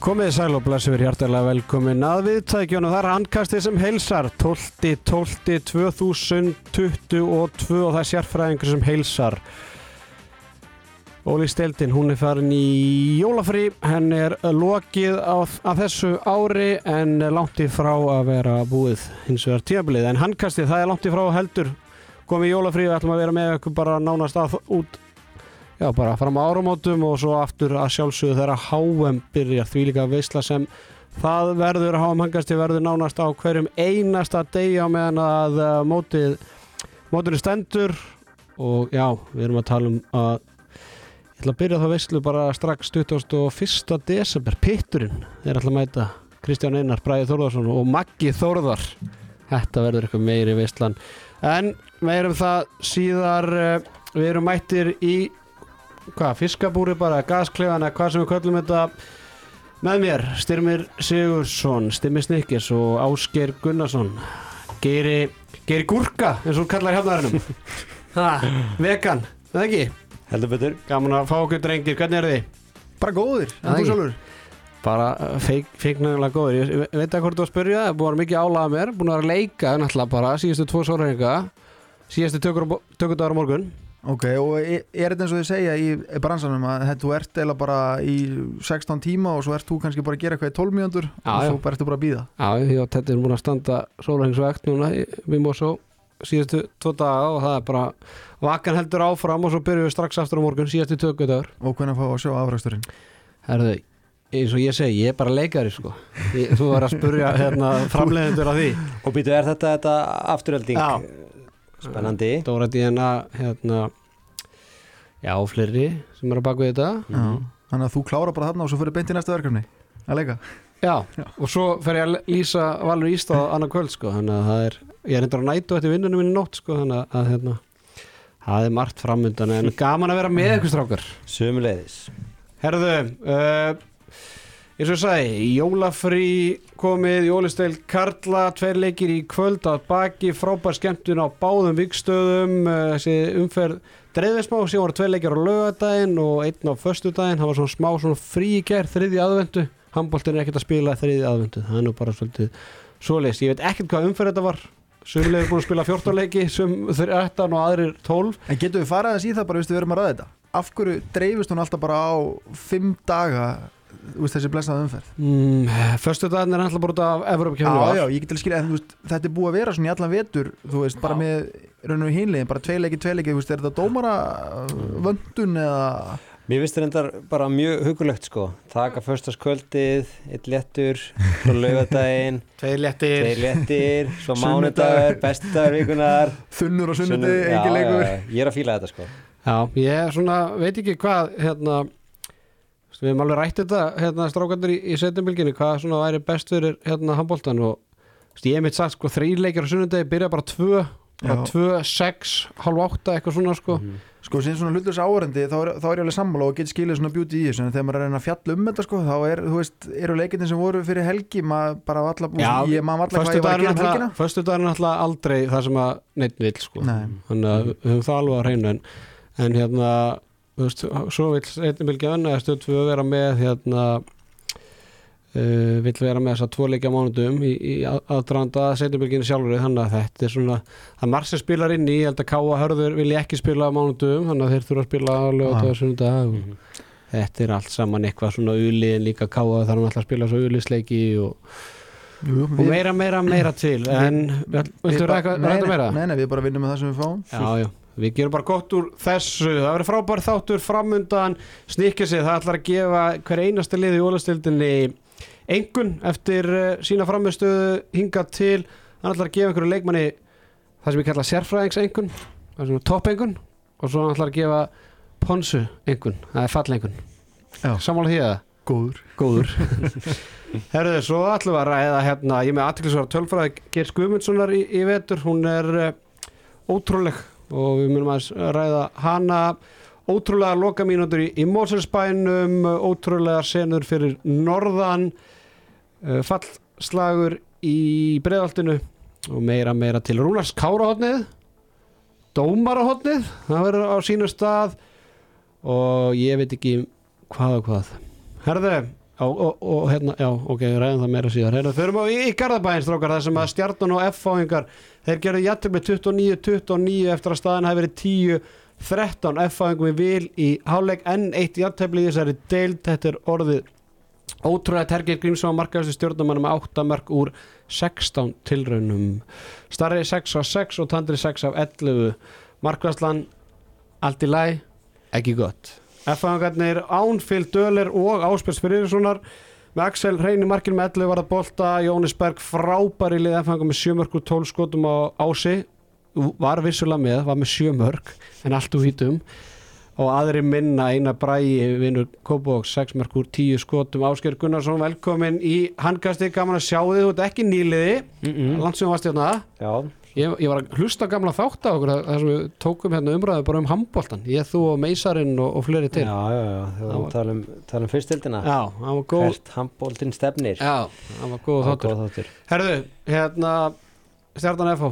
Komið sæl og blessu verið hjartalega velkomin að viðtækjónu. Það er handkastið sem heilsar 12. 12. 2022 og það er sérfræðingur sem heilsar. Óli Steldin, hún er farin í jólafrí, henn er lokið á, að þessu ári en langt í frá að vera búið hins vegar tíabilið. En handkastið, það er langt í frá heldur komið í jólafrí og ætlum að vera með okkur bara nánast að út Já, bara fram á árumótum og svo aftur að sjálfsögðu þegar HM byrjar. Því líka veistla sem það verður HM hangasti verður nánast á hverjum einasta degi á meðan að uh, mótið mótinu stendur. Og já, við erum að tala um að ég ætla að byrja það veistlu bara strax 21. desember. Pitturinn er alltaf að mæta Kristján Einar, Bræði Þórðarsson og Maggi Þórðar. Þetta verður eitthvað meiri veistlan en meirum það síðar uh, við erum mættir í hvað, fiskabúri bara, gasklefan eða hvað sem við köllum þetta. Með mér, Styrmir Sigursson Styrmir Snikkis og Ásker Gunnarsson. Geiri, Geiri Gúrka eins og hún kallar hefnaðarinnum vegan, eða ekki? Heldur betur. Gaman að fá okkur drengir, hvernig eru þið? Bara góðir, Það en þú sjálfur? Bara feiknægilega góður ég, ég veit ekki hvort þú að spyrja, það er búin að vera mikið álaga mér búin að vera að leika náttúrulega bara síðustu tvo sóræðinga síðustu tökudagur á morgun Ok, og er er þetta eins og þið segja í bransanum að þetta, þú ert eða bara í 16 tíma og svo ert þú kannski bara að gera eitthvað í 12 mínútur Já, og já. svo bara ertu bara að býða Já, ég og Teddy erum búin að standa sólæðingsvegt núna í Mimosó síðustu tvo daga og það er bara vakan heldur áfram og svo byrjum við strax aftur á morgun síðustu tökudagur og hvernig fá að sjá afræksturinn Herðu, eins og ég segi, ég er bara leikari sko ég, Þú er að spurja hérna, framleiðendur á því Og býtu, er þetta þetta afturölding? Já. Spennandi. Dóra DNA hérna, já, fleiri sem eru að baka við þetta. Mhm. Þannig að þú klára bara þarna og svo fyrir beint í næsta verkefni að leika. Já, og svo fer ég að lýsa Valur Ístað annað kvöld sko þannig að það er, ég er endur að nætu eftir vinnunum minni nótt sko þannig að hérna það er margt framundan en gaman að vera með ykkur strákar. Sömuleiðis. Herðu, uh, eins og ég sagði, jólafrí komið, jólisteil Karla, tveir leikir í kvöld á baki, frábær skemmtun á báðum vikstöðum, uh, þessi umferð dreifðismá, síðan voru tveir leikir á lögadaginn og einn á föstudaginn, það var svona smá svona frí í gerð, þriði aðvendu, handbóltin er ekkert að spila þriði aðvendu, það er nú bara svolítið svoleiðis, ég veit ekkert hvað umferð þetta var, sumlega er búin að spila 14 leiki, sum 13 og aðrir 12, En getum við farað að sí það bara, viðstu, við erum að ræða þetta. Af hverju dreifist hún alltaf bara á 5 daga þú veist, þessi blessaða umferð? Mm, föstudaginn er alltaf bara af Evrópa Já, já, ég get til að skilja, en þetta er búið að vera svona í allan vetur, þú veist, bara Já. með raun og hinlegin, bara tveileiki, tveileiki, þú veist, er þetta dómara vöndun eða? Mér finnst þetta bara mjög hugulegt sko. Taka förstaskvöldið, eitt léttur Svo laugadaginn, Tveir léttir. Tveir léttir Svo mánudagur, bestidagur vikunar. Þunnur og sunnudegi, Sunnu- Já, engin leikur. já, já, Ég er að fíla þetta sko. Já, ég er svona, veit ekki hvað hérna, við hefum alveg rætt þetta hérna strákandur í, í setjumbilginu hvað svona væri best fyrir hérna handbóltan og þú veist, ég mitt sagt sko þrýleikar á sunnundegi byrja bara tvö bara Já. tvö, sex, halv átta eitthvað svona sko Mhm. Sko, sem svona hlutlösa árendi, þá, er- þá er ég alveg sammála og get skilið svona beauty í þessu, en þegar maður er að reyna að fjalla um þetta, sko, þá er, þú veist, eru leikindin sem voru fyrir helgi, maður bara valla, Já, ég maður valla hvað ég var að gera um helgina Föstudagurinn er alltaf aldrei það sem að neitt vill sko Nei. þannig að við höfum það alveg að reyna en, en hérna veist, svo vill setjumbilgi önna eða stöð tvö vera með hérna uh, vill vera með þess að tvo leikja mánudum í, í að- aðdraganda setjumbilginu sjálfur. Þannig að þetta er svona það er marg sem spilar inn í, ég held að Káa Hörður vilja ekki spila á mánudum, þannig að þeir þurfa að spila á lögataða sunnudag og Mhm. þetta er allt saman eitthvað svona uli en líka Káa þarf hann alltaf að spila svo ulisleiki og, Jú, og meira, meira, meira til en viltu bara- ræða nei, meira? Nei, nei, við bara vinnum með það sem við fáum. Já, já, við gerum bara gott úr þessu. Það verður frábær þáttur framundan. Snikka sig, það ætlar að gefa hver einasta lið í ólastildinni engun eftir uh, sína framistöðu hinga til, hann ætlar að gefa einhverju leikmanni það sem ég kalla sérfræðings engun, það sem er topp engun og svo ætlar að gefa ponsu engun, það er fall engun Já. Sammála því að Góður. Góður. Herðu, svo ætlum við að ræða hérna, ég með aðtilsvara tölfræði Gers Guðmundssonar í, í vetur, hún er uh, ótrúleg og við munum að ræða hana. Ótrúlega loka mínútur í, í Móselsbænum ótrúlega senur fyrir norðan uh, fallslagur í breiðaltinu og meira meira til Rúnars Kárahotnið Dómarahotnið það verður á sínu stað. Og ég veit ekki hvað og hvað. Herðu, og, og, og hérna, já, ok, ræðum það meira síðar. Hérna, förum á í, í Garðabæinn strákar þar sem að stjarnan og F-fáingar þeir gerðu jættum með 29-29 eftir að staðan hafi verið 10-13 F-fáingum við vil í eitt jættefli í þessari deild. Þetta er orðið ótrúlega Tergir Grímsson markaðustu stjórnumann með 8 mörg úr 16 tilraunum. Starri 6 á 6 og Tandri 6 af 11 markværslan allt í læ, ekki gott F-fangarnir Ánfild Döler og Áspjörs Fyrirssonar með Axel Reyni markinu með 11 var að bolta. Jónis Berg frábæri lið F-fangar með 7 mörg og 12 skotum á ási. Var vissulega með, var með 7 mörg en allt úr hvítum og aðri minna eina bræi vinnur Kópavóks 6 mörg úr 10 skotum. Ásker Gunnarsson velkomin í handkasti gaman að sjá þið, þú ert ekki nýliði. Mm -mm. landsjóðum varst hérna. Já, Ég, ég var að hlusta gamla þátt á okkur þar sem við tókum hérna umræðu bara um handbóltan ég, þú og Meisarinn og, og fleiri til. Já, já, já, Það var- við talum, talum fyrstildina Já, hann var góð Hvert handbóltinn stefnir. Já, hann var góð Það þáttur. góð þáttur. Herðu, hérna Stjarnan FH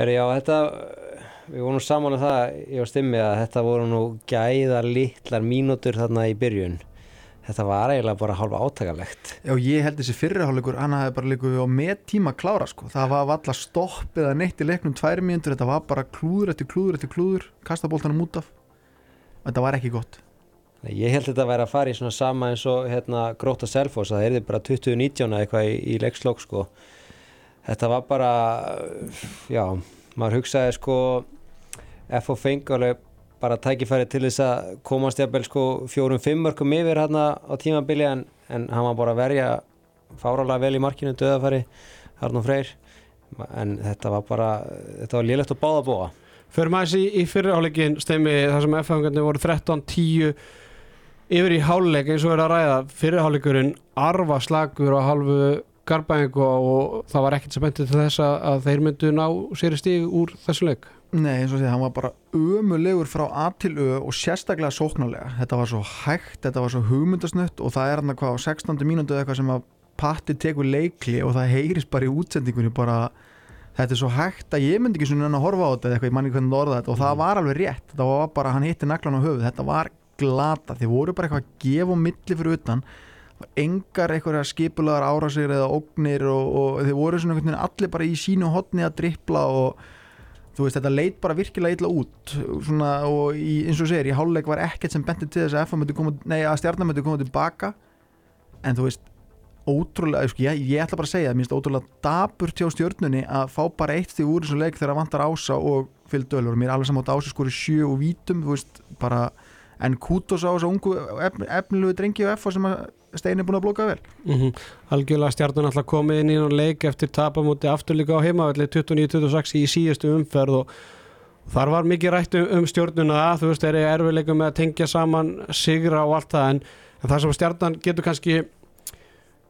Herri, já, þetta við vorum saman um það, ég var stimmi að þetta voru nú gæða litlar mínútur þarna í byrjun þetta var eiginlega bara hálfa átakalegt Já, ég held þessi fyrriháleikur, hann hafði bara líku á með tíma að klára sko. Það var valla stopp eða neitt í leiknum tvær mínútur, þetta var bara klúður eftir klúður eftir klúður, kasta boltanum út af. Þetta var ekki gott. ég held þetta að vera að fara í svona sama eins og hérna gróta selfos að það er bara 2019 eða eitthvað í, í leikslokk sko þetta var bara já, maður hugsaði sko FO fengi alveg bara tækifæri til þess að komast jafnvel sko fjórum fimmörkum yfir hérna á tímabili en, en hann var bara að verja fáralega vel í markinu döðafæri Arnó Freyr. En þetta var bara, þetta var lélegt að báða búa Fyrir maður í, í fyrirháleikin stemmi þar sem FH-garnir voru 13-10 yfir í háleik eins og er að ræða. Fyrirháleikurinn arfa slagur á halvu Garbæðingu og það var ekkert sem benti til þess að þeir myndu ná sér í stíg úr þessu leik Nei, eins og því, hann var bara ömulegur frá A til Ö og sérstaklega sóknarlega. Þetta var svo hægt, þetta var svo hugmyndasnutt og það er hann að hvað á 16. mínútu eða eitthvað sem að Patti tekur leikli og það heyrist bara í útsendingunni bara þetta er svo hægt að ég myndi ekki svona að horfa á þetta eða eitthvað, ég manni hvernig það orða þetta. Og það var alveg rétt, þetta var bara, hann hitti naglan á höfuð, þetta var glata, þeir voru bara eitthvað að gefa á milli fyrir utan. Engar eitthvað skipulaðar árásir eða ógnir og, og þeir voru svona allir bara í sínu hotni að drippla og þú veist þetta leit bara virkilega illa út svona, og í, eins og segir í háluleik var ekkert sem benti til þess að, að stjarnar myndi koma tilbaka. En þú veist ótrúlega, sko, ég, ég ætla bara að segja minnst ótrúlega daburt hjá stjörnunni að fá bara eitt því úr þessu leik þegar það vantar ása og fylgdölur, mér er alveg saman átt ása skori sjö og vítum, þú veist, bara en kútos á þessu ungu efn, efnilegu drengi og FH sem að Steini er búin að blóka vel. Mm Algjörlega stjarnan alltaf komið inn í hann leik eftir tapamóti afturlíka á heimavelli 29-26 í síðustu umferð og þar var mikið rætt um, um stjórnuna þú veist, þeir eru erfiðleikum með að tengja saman sigra og allt það en, en það sem stjarnan getur kannski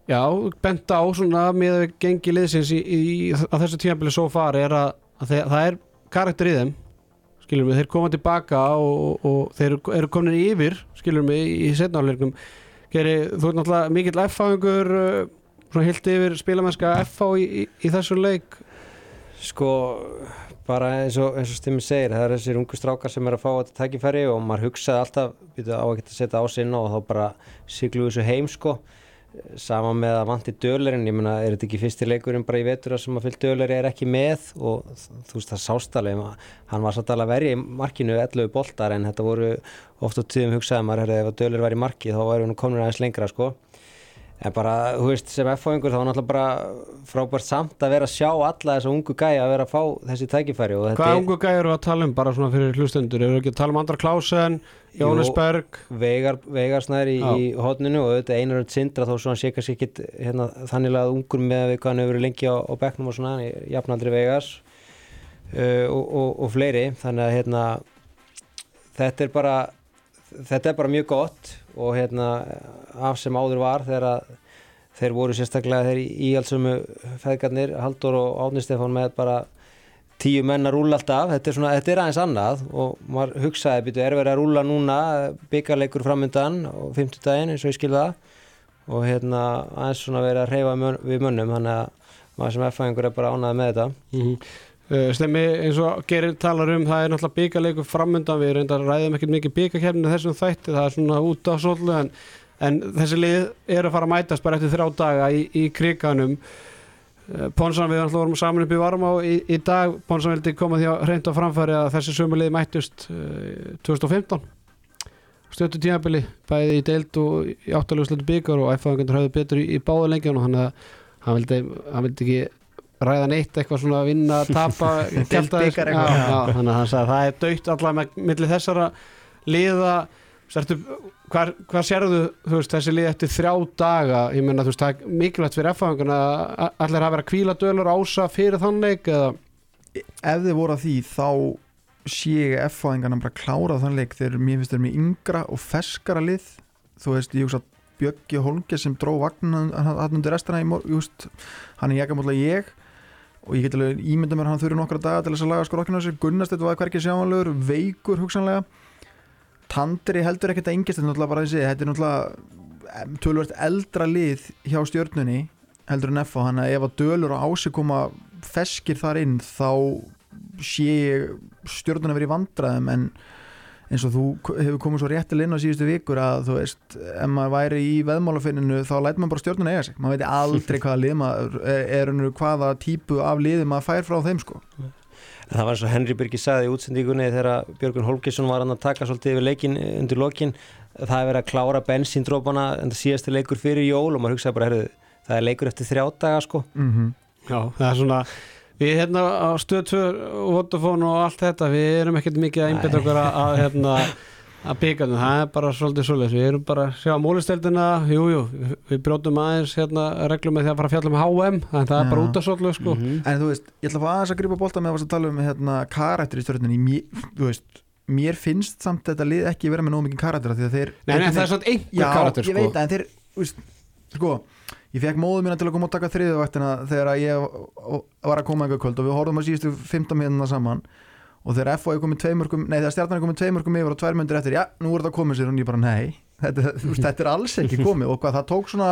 já, benda á svona með að gengi liðsins í, í, á þessu tímabili svo far er að, að þeir, það er karakter í þeim mig, þeir koma tilbaka og, og þeir eru- komin yfir mig í, setnáleiknum Geri, þú ert náttúrulega mikill F-fáingur svona hilt yfir spilamennska F-fá í, í, í þessu leik Sko, bara eins og, og Stimmi segir, það er þessir ungu strákar sem er að fá þetta tækifæri og maður hugsaði alltaf, á að geta setja á sinna og þá bara siglu þessu heim sko. Sama með að vanti dölerinn, ég meina, er þetta ekki fyrsti leikurinn bara í vetur sem að fylg döleri er ekki með og þú veist það sástalega, hann var alveg að verja í markinu 11 boltar en þetta voru oft á tíðum hugsaði maður, herrði, ef að döleri var í marki þá væri hann komin aðeins lengra sko. En bara, þú veist, sem F-fáingur þá var náttúrulega bara frábært samt að vera að sjá alla þessa ungu gæja að vera að fá þessi tækifæri og þetta Hvað ungu gæður eru að tala um bara svona fyrir hlustendur? Eru ekki að tala um Andra Klausen, Jónas Jú. Berg? Veigar, Veigarsnær í, í hotninu og auðvitað einar öll sindra þó svo hann sé kannski ekkit hérna, þannig að ungur með hvað hann hefur verið lengi á, á bekknum og svona, jafnaldri Veigars uh, og, og, og fleiri. Þannig að hérna þetta er bara þetta er bara mjög gott og hérna af sem áður var þegar þeir voru sérstaklega þeir í allsömu feðgarnir, Haldur og Átni Stefán með bara tíu menn að rúla alltaf, þetta er, svona, þetta er aðeins annað og maður hugsaði, býtu, er verið að rúla núna byggarleikur framöndan og 50 daginn eins og ég skil það og hérna aðeins svona verið að reyfa mön, við mönnum, þannig að maður sem F-fæðingur er bara ánæði með þetta mm -hmm. Stemmi eins og Gerir talar um það er náttúrulega byggarleikur framöndan við reyndar ræðum ekkert mikið byggarkerfinu þessum þætti það er svona út á svolítið en en þessi lið eru að fara að mætast bara eftir þrjá daga í, í kriganum Ponsan við alltaf vorum saman upp í Varmá í, í dag, Ponsan vildi koma því að reynda framfæri að þessi sömu lið mættust uh, 2015 stöttu tímabili, bæði í deild og í áttalegu slutu byggar og æfaðangandur höfðu betur í, í báðu lengjum og hann, hann, vildi, hann vildi ekki ræða neitt eitthvað svona að vinna, tapa Deild bikar eitthvað. þannig að hann sagði að það er dögt allavega með milli þessara liða hvað, sérðu veist, þessi lið eftir þrjá daga? Ég meina þú veist, það er mikilvægt fyrir F-fanguna að allir hafa verið að kvíla dölur ása fyrir þann leik eða? Ef þið voru að því þá sé F-fáðingarna bara klára þann leik. Þegar mér finnst þeir með yngra og ferskara lið. Þú veist, ég hugsa Bjöggi Holmge sem dró vagnan hann undir restina í mor, just, hann er jakamótlega ég. Og ég get alveg ímynda mér hann þurfi nokkra daga til þess að laga skrokkinu á sér. Gunnarstedt var hverkið sjáanlegur, veikur hugsanlega Tandri heldur ekkert að engist þetta er náttúrulega bara þessi, þetta er náttúrulega tölvert eldra lið hjá stjörnunni heldur en F hann að ef að dölur og ási koma feskir þar inn þá sé ég stjörnuna verið í vandræðum en eins og þú hefur komið svo réttilega inn á síðustu vikur að þú veist, ef maður væri í veðmálafinninu þá lætur maður bara stjórnuna eiga sig. Maður veit aldrei hvaða lið maður er, er hvaða típu af liði maður fær frá þeim sko En það var eins og Henry Birgir sagði í útsendíkunni þegar Björgun Holgesson var hann að taka svolítið yfir leikin undir lokin. Það er verið að klára bensíndrópana en það síðasti leikur fyrir jól og maður hugsaði bara herðu, það er leikur eftir þrjá daga sko. Mm já, það er svona við hérna á stöð 2 og Vodafone og allt þetta, við erum ekkert mikið að einbytta okkur að hérna að byggja það, það er bara svolítið svolítið við erum bara að sjá múlisteldina jújú, jú, við brjótum aðeins hérna reglum með því að fara að fjalla með HM en það er bara Já. út af svolítið sko. Mhm. En þú veist, ég ætla að fá aðeins að grípa bolta með að tala um hérna, karættur í stjórninni mér, finnst samt þetta lið ekki vera með nóg mikið að þeir Nei, nei, það er svona einhver Já, karakter ég sko. veit það, en þeir, veist, sko ég fekk móðu mína til að koma og taka þriðuvaktina þegar að ég var að koma einhver kvöld og við horfum á síðustu 15 minna saman og þegar FO er komið tveimörkum nei þegar stjarnan er komið tveimörkum yfir og tvær myndir eftir já, nú er þetta komið sér og ég bara nei þetta, þetta er alls ekki komið. Og hvað það tók svona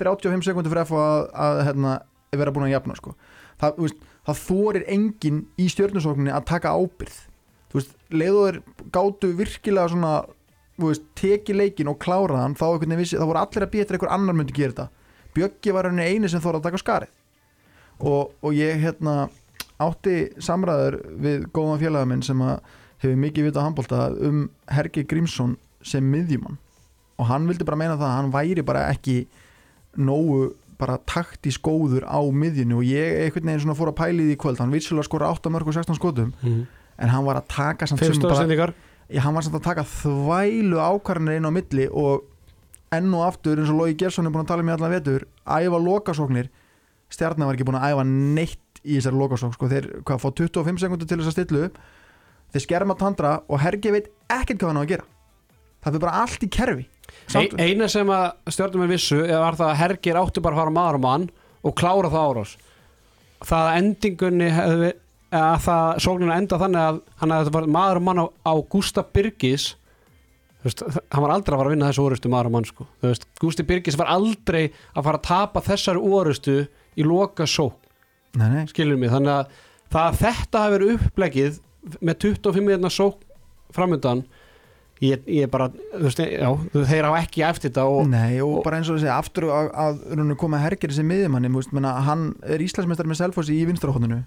35 sekundur fyrir FO að, að hérna, vera búin að jafna sko. það, veist, það þorir enginn í stjörnusókninni að taka ábyrð veist, leiður gátu virkilega svona veist, teki leikin og klára hann þá, vissi, þá voru allir að eftir einhver annar myndi gera þetta. Bjöggi var henni eini sem þóra að taka skarið. Og, og ég hérna átti samræður við góðan félaga minn sem hefur mikið vita á handbólta um Hergi Grímsson sem miðjumann. Og hann vildi bara meina það að hann væri bara ekki nógu bara taktísk góður á miðjunni. Og ég einhvern veginn svona fór að pæli því í kvöld. Hann vissulega skora 8 mörg og 16 skotum. Mhm. en hann var að taka samt sem bara Já, hann var samt að taka þvælu ákvarðanir inn á milli og enn og aftur eins og Lógi Gersson er búin að tala um í allan vetur æfa lokasóknir. Stjarnar var ekki búin að æfa neitt í þessari lokasók sko, þeir hvað, fá 25 sekundur til þess að stilla upp. Þeir skerma tandra og Hergi veit ekkert hvað hann á að gera. Það fyrir bara allt í kerfi. Samt, Ein, Eina sem að stjórnum er vissu var það að Hergir átti bara að fara maður og mann og klára það árás það að endingunni hefði að það sóknina enda þannig að hann hefði bara maður og mann á, á Gústa Birgis þú veist, hann var aldrei að fara að vinna þessu orustu maður og mann sko. Þú veist, Gústi Birgis var aldrei að fara að tapa þessari orustu í loka sók skilur mig, þannig að það að þetta hafi verið upplegið með 25 minna sók framöndan ég, ég bara, þú veist, já þeir hafa ekki eftir þetta og nei og, og- bara eins og þessi aftur að, að rauninu koma Hergir sem miðjumanni, þú veist, menna, hann er Íslandsmeistar með Selfossi í vinstrahóðinu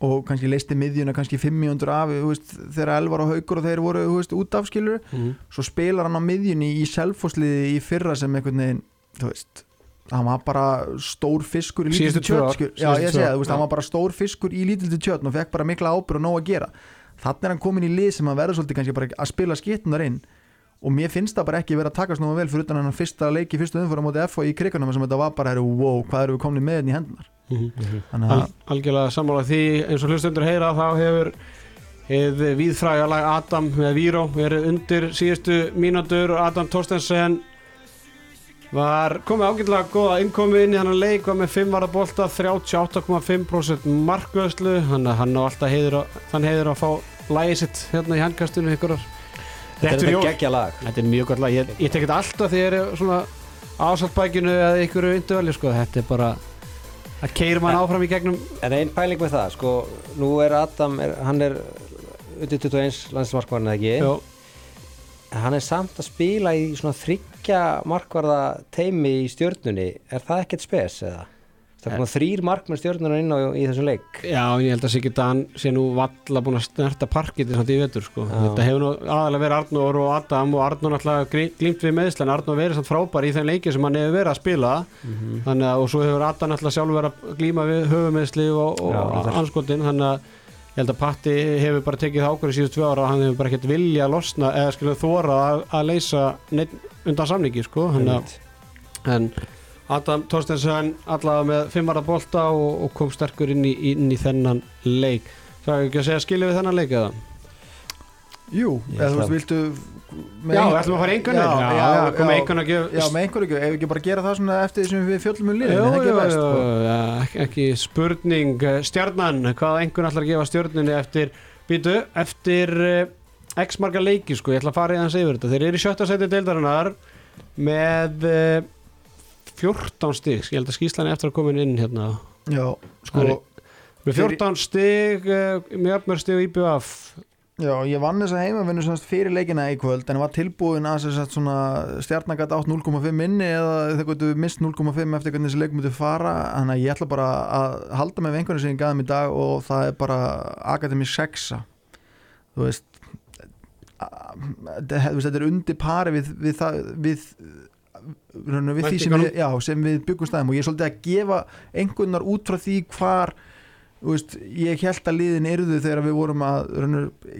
og kannski leisti miðjuna kannski 500 af, þú veist, þegar Elvar og Haugur og þeir voru, þú veist, út af skilur Mhm. svo spilar hann á miðjunni í selfosliði í fyrra sem veginn þú veist, hann var bara stór fiskur í lítildi skil- já ég segja, já. hann var bara stór fiskur í lítildi tjött og fekk bara mikla ábyrð og nóg að gera þannig er hann komin í lið sem að verða svolítið kannski bara að spila skittunar inn og mér finnst það bara ekki vera að takast nú vel fyrir utan hann fyrsta leiki, fyrstu umfæra móti FO í kriganum sem þetta var bara, herru, wow, hvað eru við komin með henni í hendunar Mhm. þannig Al, algjörlega sammála því eins og hlustundur heyra þá hefur hefur viðfræga lag Adam með Víró verið undir síðustu mínútur Adam Torstensen var komið ágætlega góða innkomi inn í hann leik var með 5 varða bolta 38,5% markvöðslu. Hann, hann á alltaf heiður þann heiður að fá lagið sitt hérna í handkastunum ykkur Þetta er geggja lag. Þetta er mjög gott lag. Ég, ég tek þetta alltaf þegar ég er svona ásaltbækinu eða ykkur induveli sko. þetta er bara að keira mann áfram í gegnum En einn pæling með það, sko, nú er Adam, er, hann er undir 21 landsmarkvarn eða ekki? Já, hann er samt að spila í svona þryggja markvarða teimi í stjörnunni er það ekkert spes eða? Það er svona þrýr markmenn stjörnunar inn á í þessum leik Já, ég held að Siggi Dan sé nú valla búin að snerta parkiti samt í vetur sko. Já. Þetta hefur nú aðalega verið Arnór og Adam og Arnór grí- glímt við meðslan Arnór verið samt frábær í þeim leiki sem hann hefur verið að spila Mhm. þannig að og svo hefur Adam náttúrulega sjálfur verið að glíma við höfumeðsli og, og anskotin þannig að ég held að Patti hefur bara tekið það ákveður síðust tvö ára og hann hefur bara ekkert vilja að losna eða skilja þóra að, að leysa neitt undan samningi sko. en Adam Torstensson allavega með fimmara bolta og, og kom sterkur inn í, inn í þennan leik Það er ekki að segja skilja við þennan leik eða? Jú, eða þú veist, viltu með Já, ein- ætlum að fara einhvern Já, veginn já, já, koma já. einhvern að Já, með einhverju ekki, ef við ekki bara gera það svona eftir því sem við fjöllum um liðin, það best jú, sko. já, ekki, ekki spurning eh, Stjarnan, hvað einhvern ætlar að gefa stjörnunni eftir, býtu, eftir uh, x marga leiki sko, ég ætla að fara í hans yfir þetta, þeir eru í sjötta seti deildarinnar með uh, 14 stig, ég held að skýslan er eftir að koma inn hérna, Já, sko, er- með 14 stig uh, með öfnur stig í IBF já, ég vann þess að heimavinnu semst fyrir leikina í kvöld en var tilbúin að stjarnagat átt 0,5 inni eða þeir gotu mist 0,5 eftir hvernig þessi leikum myndi fara. Þannig að ég ætla bara að halda með einhvern sem ég gaði mig í dag og það er bara Akademi 6 þú veist þetta er undir pari við, við, það, við, við því sem já, sem við byggum stæðum og ég er svolítið að gefa einhvernar út frá því hvar veist, ég held að liðin yrðu þegar við vorum að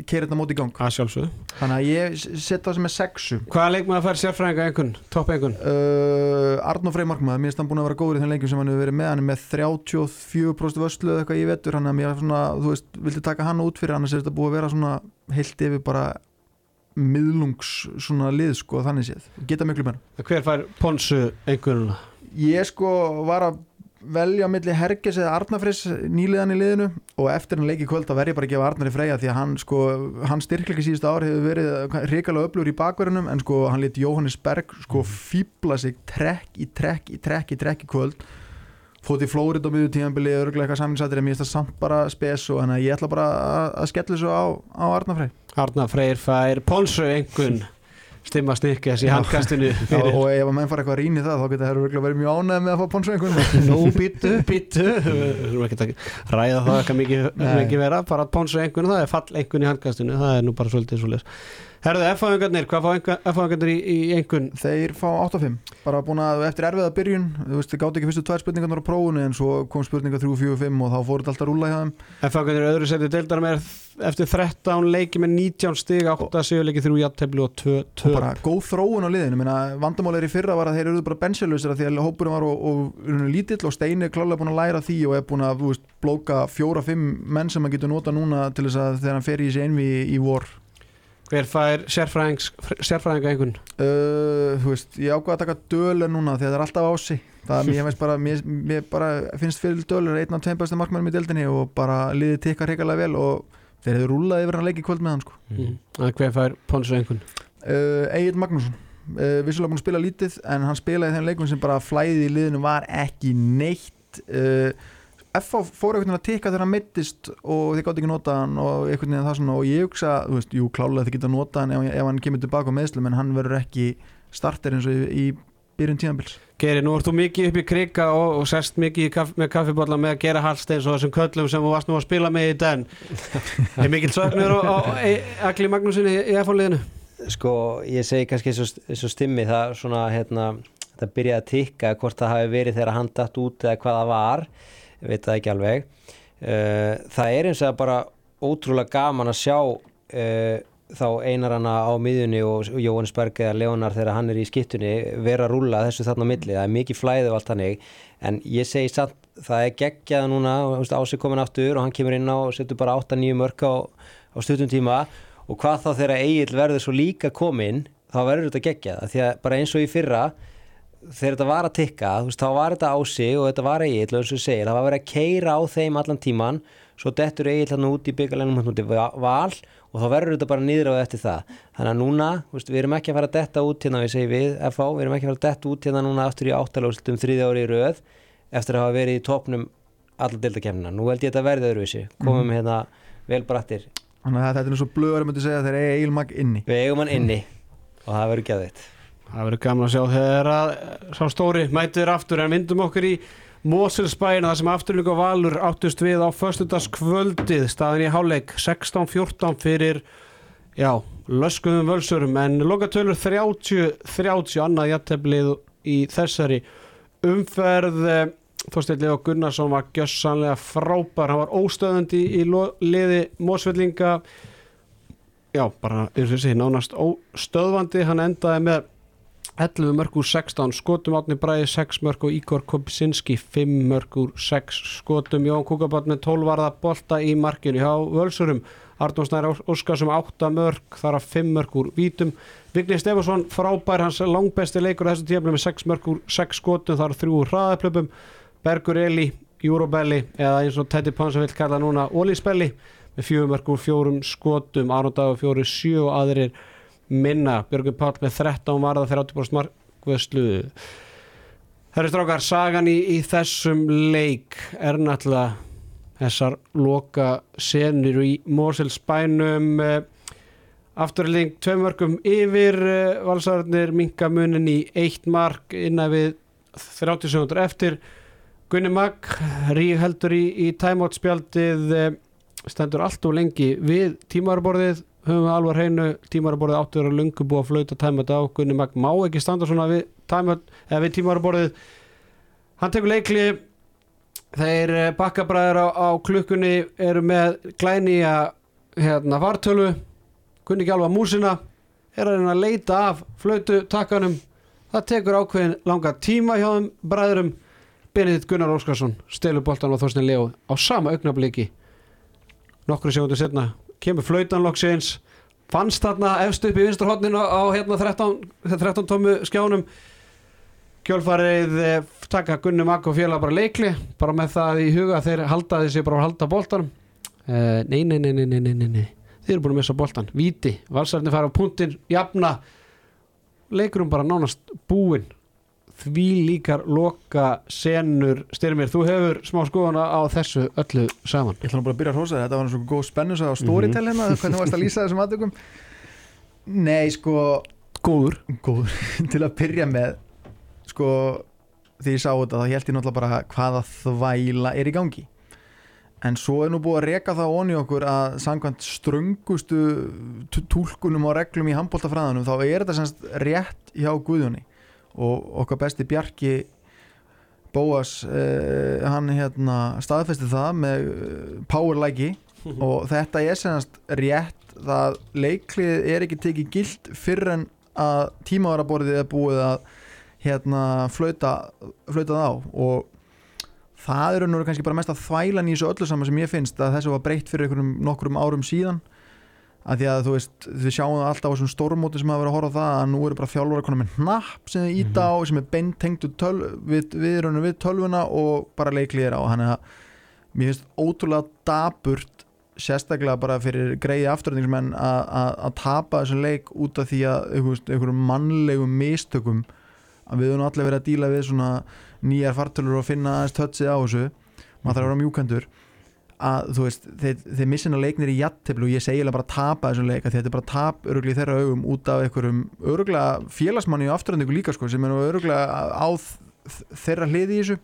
keira þetta móti í gang að sjálfsögðu. þannig að ég setja það sem er sexu Hvaða leikmaður fær sérfræðinga einhvern, topp einhvern? uh, Arnó Frey Markmaður, mér er hann búin að vera góður í þeim leikjum sem hann hefur verið með, hann er með 34% vörslu eða eitthvað ég vetur, hann er mér svona þú veist, vildi taka hann út fyrir, annars er þetta búið að vera svona heilt yfir bara miðlungs svona lið sko þannig séð, geta miklu meira. Hver fær ponsu einhvern? ég sko var að velja á milli Herges eða Arnafris nýliðan í liðinu og eftir hann leik í kvöld þá verð ég bara að gefa Arnari Freyja því að hann sko, hann styrkleiki síðustu ár hefur verið hrikalega öflugur í bakverðunum en sko hann lit Jóhannes Berg sko fýbla sig trekk í trekk í trekk í trekk í kvöld. Fótt í Flórit á miður tíðanbili örgulega eitthvað samlingsættir en mér finnst það samt bara spes og þannig að ég ætla bara að, skella þessu á, á Arnar Frey Arna Freyr fær ponsu einhvern stimma snikkes í handkastinu og ef að menn fara eitthvað að rýna það þá geta það verið mjög ánægð með að fá ponsu einhvern Nú býttu, býttu ekki ræða það eitthvað mikið, vera bara einhvern, það er fall einhvern í handkastinu það er nú bara svolítið svolítið Herðu, F-fáingarnir, hvað fá F-fáingarnir í, í einhvern? Þeir fá 8-5 bara búin að eftir erfiða byrjun þú veist, þið gátt ekki fyrstu tvær spurningarnar á prófunu en svo kom spurninga 3-4-5 og þá fór þetta alltaf að rúla hjá þeim. F-fáingarnir öðru seti deildar með eftir 13 leiki með 19 stig 8 7 leiki 3 jafntefli og 2 og 2 bara góð þróun á liðinu. Minna, vandamáleir í fyrra var að þeir eru bara bensilusir því að hópurinn var og, og, og lítill og Steini er klálega búin að læra því og er búin að þú veist, blóka fjóra-fimm menn sem hann getur nota núna til þess að þegar hann fer í þessi einvi í, í vor Hver fær sérfræðinga einhvern? uh, þú veist, ég ákvað að taka dölur núna því að það er alltaf ási það mér, finnst bara, mér, mér bara finnst fyrir dölur einn af tveim bestu markmennum í deildinni og bara liðið tikkar hreikalega vel og þeir hefur rúlaði yfir hann leik í kvöld með hann sko. Mm. Hver fær ponsu einhvern? uh, Egil Magnússon uh, vissulega búin að spila lítið en hann spilaði þeim leikum sem bara flæði í liðinu var ekki neitt uh, FH fór einhvern veginn að tikka þegar hann mittist og þið gátt ekki nota hann og einhvern veginn það svona og ég hugsa, þú veist, jú klálega þið geta nota hann ef, ef hann kemur tilbaka á meðslum en hann verður ekki starter eins og í, í byrjun tíðanbils Geri, nú ert þú mikið upp í krika og, og sest mikið í kaff, með kaffibotla með að gera halsteins og þessum köllum sem þú varst nú að spila með í den Er mikill söknur á, á Akli Magnúsinni í, F-liðinu? sko ég segi kannski eins og, eins og stimmi það svona hérna það byrjaði að tikka hvort það hafi verið þegar hann datt út eða hvað það var veit það ekki alveg. Uh, það er eins og bara ótrúlega gaman að sjá uh, þá einarana á miðjunni og Jóhannes Berg eða Leonar þegar hann er í skiptunni vera að rúlla þessu þarna milli, það er mikið flæði og allt hannig en ég segi samt það er geggjað núna, ásig komin aftur og hann kemur inn á og setur bara 8-9 mörg á, á stuttum tíma. Og hvað þá þegar Egil verður svo líka komin þá verður þetta geggjað. Því að bara eins og í fyrra þegar þetta var að tikka þú veist, þá var þetta á sig og þetta var og eins og ég segir, það var verið að keira á þeim allan tíman svo dettur Egil hann út í byggalennum hann út í val og þá verður þetta bara nýður á eftir það. Þannig að núna, veist, við erum ekki að fara að detta út hérna við segjum við, FH, við erum ekki að fara að detta út hérna núna aftur í áttalóðslutum þriði ári í röð eftir að hafa verið í topnum allar deildakefnina, nú held ég þetta verði öðruvísi. Komum hérna vel brattir. Þannig að þetta er eins og blöður myndi segja þegar eigum hann inni og það verður geðvitt Það verður gaman að sjá þegar að sá stóri mætir aftur en vindum okkur í Moselsbæina þar sem afturlíku valur áttust við á föstudagskvöldið staðin í háleik 16-14 fyrir já, löskuðum völsurum en lokatölur 30-30 annað jætteblið í þessari umferð. Þorstein Leo Gunnarsson var gjössanlega frábær, hann var óstöðandi í liði Mosvellinga já, bara eins og þessi nánast óstöðvandi, hann endaði með 11 mörg úr 16 skotum átni bræði 6 mörg og Ígor Kopsinski 5 mörg úr 6 skotum. Jón Kúkabat með 12 varða bolta í markinu hjá Völsurum. Arnón Snæri Óskarsson 8 mörg þar að 5 mörg úr vítum. Vigni Stefansson frábær hans langbesti leikur þessu tímafli með 6 mörg úr 6 skotum þar þrjú úr hraðaplöpum Bergur Eli, Júrobelli eða eins og Teddy Ponsa vill kalla núna Ólispelli með 4 mörg úr 4 skotum. Arnón Dagur 4 7 og aðrir minna. Björgur Páll með 13 varða 30% markvöðslu Herri strákar, sagan í, í þessum leik er náttúrulega þessar loka senir í Moselsbænum afturling tveim mörgum yfir eh, valsararnir minkamunin í eitt mark innan við 30 sekundur eftir. Gunni Mag rík heldur í, í tæmátspjaldið stendur allt og lengi við tímarborðið höfum við alvar hreinu tímaraborðið áttur að lungu búið að flauta tæmat á. Gunni Mag má ekki standa svona við, við tímaraborðið hann tekur leikli þeir eh, bakkabræður á, á klukkunni eru með glænýja hérna fartölu Gunni alvað músina er að að leita af flautu takkanum það tekur ákveðin langa tíma hjá þeim bræðurum Benedikt Gunnar Óskarsson stelur boltan á Þorstein Leo á sama augnabliki. Nokkru segundur setna kemur flautanlokksins fannst þarna efst upp í vinsturhóttinu á hérna 13, 13 tómu skjánum. Kjölfarið eh, taka Gunnum Akko fjöla bara leikli bara með það í huga þeir haldaði sér bara að halda bóltanum uh, eh, nei, nei, nei, nei, nei, nei, nei þeir eru búin að missa bóltan, viti, valsarðin fara á puntin, jafna. Leikurum bara nánast búinn því líkar loka senur. Styrmir, þú hefur smá skoðana á þessu öllu saman. Ég ætla bara að byrja að hrósa það, þetta var svo góð spennus á storytell hérna, hvernig varst að lýsa þessum aðtökum Nei, sko góður. góður, til að byrja með sko, því ég sá þetta þá held ég náttúrulega bara hvaða þvæla er í gangi. En svo er nú búið að reka það onni okkur að samkvæmt ströngustu t- túlkunum og reglum í handbóltafræðanum þá er þetta semst rétt hjá Guðjóni og okkar besti Bjarki Bóas eh, hann hérna staðfesti það með eh, powerlæki og þetta er semst rétt það leiklið er ekki tekið gilt fyrir en að tímavaraborðið er búið að hérna flauta, flauta það á. Og það eru nú kannski bara mest að þvælan í þessu öllu saman sem ég finnst að þessu var breytt fyrir einhverjum nokkrum árum síðan að því að þú veist, við sjáum það alltaf á þessum stórmóti sem hafa verið að horfa á það að nú eru bara þjálfur að koma með hnapp sem þið íta á sem er beint tengt við, við, við, tölvuna og bara leiklið er á. Þannig að mér finnst ótrúlega daburt sérstaklega bara fyrir greiði afturræðingsmenn að- tapa þessum leik út af því að einhver- einhverjum mannlegum mistökum. Að við höfum allir verið að díla við svona nýjar fartölur og finna aðeins tötsið á þessu. Maður þarf að vera mjúkandur að þú veist, þeir, þeir missina leiknir í jatteflu og ég segi eiginlega bara tapa þessum leik að þetta er bara tap öruglega í þeirra augum út af einhverjum öruglega félagsmanni og afturræðingu líka sko, sem er nú öruglega á þeirra hliði í þessu.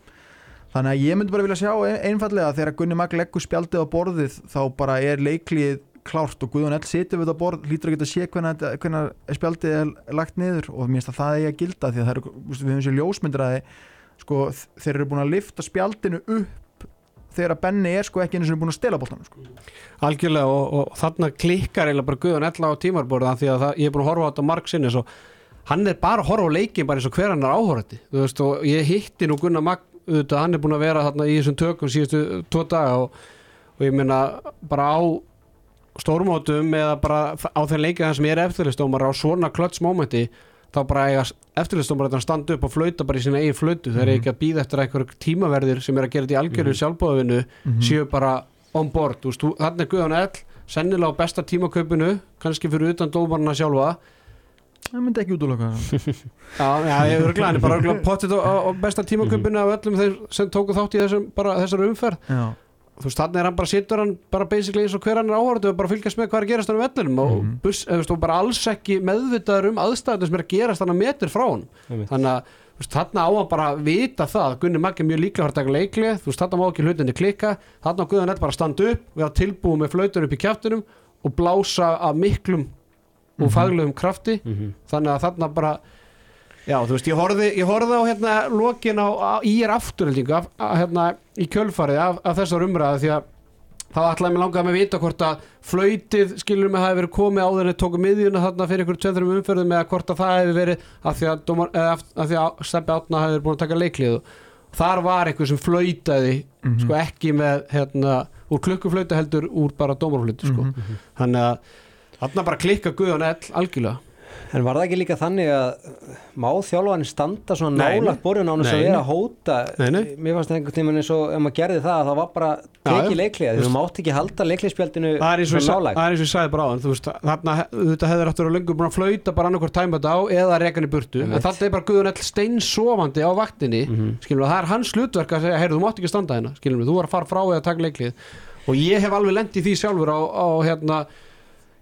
Þannig að ég myndi bara vilja sjá ein- einfallega að þegar Gunni Magg leggur spjaldið á borðið þá bara er leiklið klárt og Guðjón Ell situr við þetta borð lítur að geta sé hvernig, hvernig spjaldið er lagt niður og mér finnst að það er að gilda því að það eru, við höfum sér ljósmyndir að sko, þeir eru búin að lifta spjaldinu upp þegar að Benni er sko ekki einu sem er búin að stela boltanum sko. algjörlega og, og þarna klikkar eiginlega bara Guðan ella á tímarborða því að það, ég er búin að horfa á þetta marg sinni hann er bara að horfa á leikin bara eins og hver hann er áhorandi þú veist og ég hitti nú Gunnar Magn auðvitað, hann er búin að vera þarna í þessum tökum síðustu tvo daga og, og ég meina bara á stórmótum eða bara á þeim leikið sem ég er eftirlistómar á svona klötsmómenti þá bara eiga eftirlistómar að standa upp og flauta bara í sinna eigin flautu. Þeir eru ekki að býða eftir einhver tímaverðir sem er að gera þetta í algjörðu mm sjálfbóðavinu séu bara on board. Þarna er Guðan Ell sennilega á besta tímakaupinu kannski fyrir utan dómarna sjálfa. Það myndi ekki útloka það. Já, ég er glæðin bara potið á, á besta tímakaupinu af öllum þeir sem tóku þátt í þessum, bara, þessar umferð. Já. Þú veist, þannig er hann bara sittur hann bara basically eins og hver hann er áhörðu og bara fylgjast með hvað er að gerast hann á vellinum og, Mhm. bus, veist, bara alls ekki meðvitaður um aðstæðum sem er að gerast hann að metur frá hann Einmitt. þannig að veist, þarna á hann bara að vita það að Gunni Maggi er mjög líklega að fara að taka leikli þú veist, þarna má ekki hlutinni klikka þarna á Guðan bara að standa upp, vera tilbúið með flautur upp í kjaftunum og blása af miklum og faglegum krafti Mhm. þannig að þarna bara já, þú veist, ég horfði, ég horfði á hérna lokin á, á í er afturheldingu af, að, hérna, í kjölfarið af, af þessar umræðu því að þá ætlaði mig langaði með að vita hvort að flöytið skilur mig hafi verið komið áður en tóku miðjuna þarna fyrir ykkur tveitrum umferðum eða hvort að það hefði verið af því að, af því að Steppi Átna hefði verið búin að taka leiklið og þar var eitthvað sem flöytaði Mhm. sko ekki með hérna, úr klukkuflöytu heldur úr bara dómarflöytu sko. Mhm. þannig að þarna bara klikka Guðan ell algjörlega En var það ekki líka þannig að má þjálfarinn standa svona Nei, nála borðin án þess að hóta? Nei, nei. mér fannst einhvern tímann eins og ef maður gerði það að það var bara tekið leiklið þú mátt ekki halda leikliðspjaldinu það er nálægt. það er eins og ég sagði bara á þú veist, þarna þetta hefur aftur á löngu búin að flauta bara annarkvort tæma þetta á eða reka hann í burtu. En þetta er bara Guðun ell steinsofandi á vaktinni Mhm. skilum við, það er hans hlutverk að segja, heyrðu, þú mátt ekki standa hérna skilum við, þú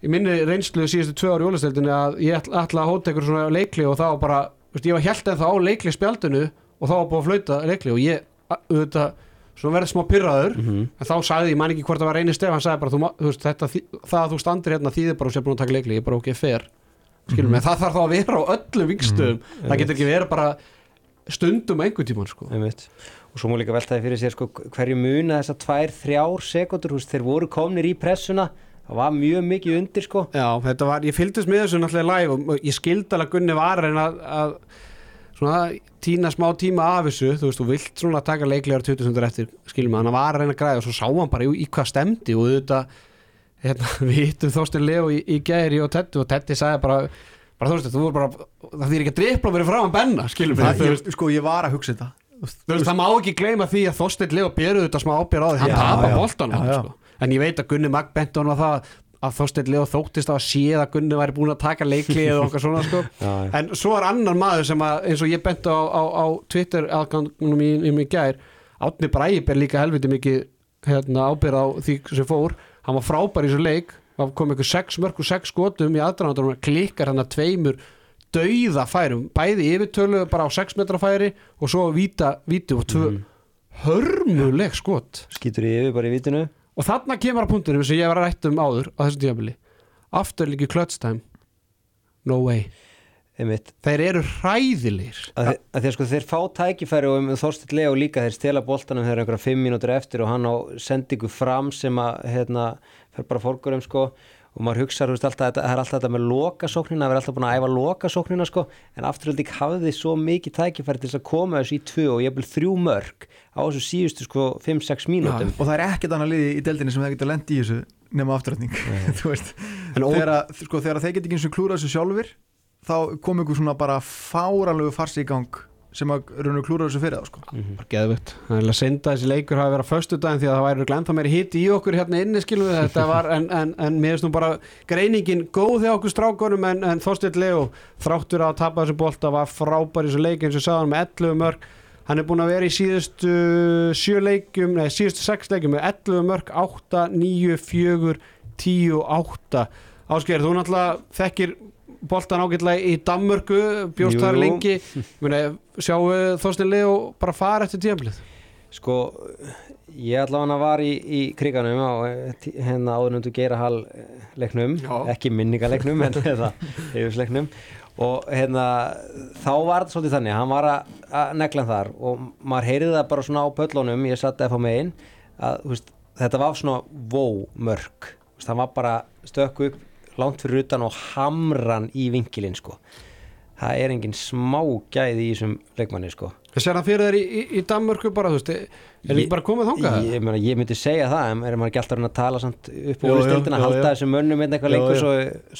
í minni reynslu síðustu tvö ári í jólasteldinni að ég ætla, að hóta ykkur svona leikli og þá bara, veist, ég var held en þá á leikli spjaldinu og þá var búið að flauta leikli og ég, auðvitað svona verið smá pyrraður Mhm. en þá sagði ég, man ekki hvort það var reynir stef hann sagði bara, þú, þú veist, þetta, það að þú standir hérna þýðir bara og sé búin að taka leikli, ég er bara ok, fer skilum við, það þarf þá að vera á öllum vikstöðum, það getur ekki verið bara stundum einhvern tímann sko. Einmitt. og svo múið líka veltaði fyrir sér sko, hverju muna þessar tvær, þrjár sekundur þeir voru komnir í pressuna það var mjög mikið undir sko Já, þetta var, ég fylgdist með þessu náttúrulega live og og ég skildi alveg að Gunni var að reyna að, að svona tína smá tíma af þessu, þú veist, þú vilt svona taka leiklegar 20 sekundur eftir, skilum við, hann var að reyna að græða og svo sá hann bara í, í hvað stemdi og þetta, hérna, við hittum Þorstein Leo í, í gæri og Tetti og Tetti sagði bara, bara þú veist, þú voru bara það þýr ekki að drippla verið frá hann benna, skilum við, sko, ég var að hugsa þetta þú veist, það má ekki gleyma því að Þorstein Leo byrjuð þetta smá ábyrð á því, hann tapar já. sko. En ég veit að Gunni honum á það að Þorstein Leo þóttist á að séð að Gunni væri búin að taka leikli eða okkar svona sko. En svo er annar maður sem að eins og ég benti á, á, á Twitter aðgangunum í, í mig gær Átni Bræib er líka helviti mikið hérna, ábyrð á því sem fór. Hann var frábær í þessu leik það kom einhver sex mörg og sex skotum í aðdraðandur klikkar hann að tveimur dauða færum, bæði yfirtölu bara á 6 metra færi og svo víta, víti og tvö hörmuleg skot. Skýtur í yfir bara í vitinu og þarna kemur að punktunum sem ég var að rætta um áður á þessum tímabili. Aftur líki klötstæm no way. Einmitt. Þeir eru hræðilegir. Að, að að sko þeir fá tækifæri og um Þorstin Leo líka þeir stela boltanum þegar einhverja fimm mínútur eftir og hann á sendingu fram sem að hérna, fer bara fórgurum sko og maður hugsa, veist, alltaf, það er alltaf þetta með lokasóknina, það er alltaf búin að æfa lokasóknina sko, en afturhaldig hafði svo mikið tækifæri til að koma þessu í tvö og ég vil þrjú mörg á þessu síðustu sko 5-6 mínútum. Og það er ekkert annað liði í deildinni sem það getur lent í þessu nema afturrætning þú veist. Ó- þegar, að- sko, þegar þeir get ekki eins og klúra þessu sjálfur þá kom ykkur svona bara fáranlegu farsi í gang sem að raunur klúra þessu fyrir það sko. bara geðvitt, það er að senda þessi leikur hafi verið á föstu daginn því að það væri glænta meiri hitt í okkur hérna inni skilum við þetta var en, en, en mér finnst nú bara greiningin góð hjá okkur strákunum en, en Þorsteinn Leo þráttur að tapa þessu bolta var frábær í þessu leik eins og sagði hann með 11 mörg hann er búin að vera í síðustu sjö leikum, nei síðustu sex leikum með 11 mörg, 8, 9, 4 10, 8 Ásgeir, þú náttúrulega þekkir boltan ágætlega í Danmörku bjóst þar lengi. Sjáu Þorstein Leo bara fara eftir tíðanblið Sko, ég allavega var í, í kriganum á eh, hérna áðurnundu Geirahal leiknum, Já. ekki minningaleiknum en eða hefusleiknum og hérna þá var þetta svolítið þannig, hann var að, að negla þar og maður heyrði það bara svona á pöllunum, ég satt eða megin að þú veist, þetta var svona vó mörg, hann var bara stökk upp langt fyrir utan og hamran í vinkilinn sko það er engin smá gæði í þessum leikmanni sko Það sér hann fyrir þér í, í, í Danmörku bara, þú veist, er Ég- ekki bara komið þangað? Ég, meina, ég myndi segja það, en er maður ekki alltaf að að tala samt upp úr jú, halda jú. þessum mönnum einhvern eitthvað Jú, lengur svo,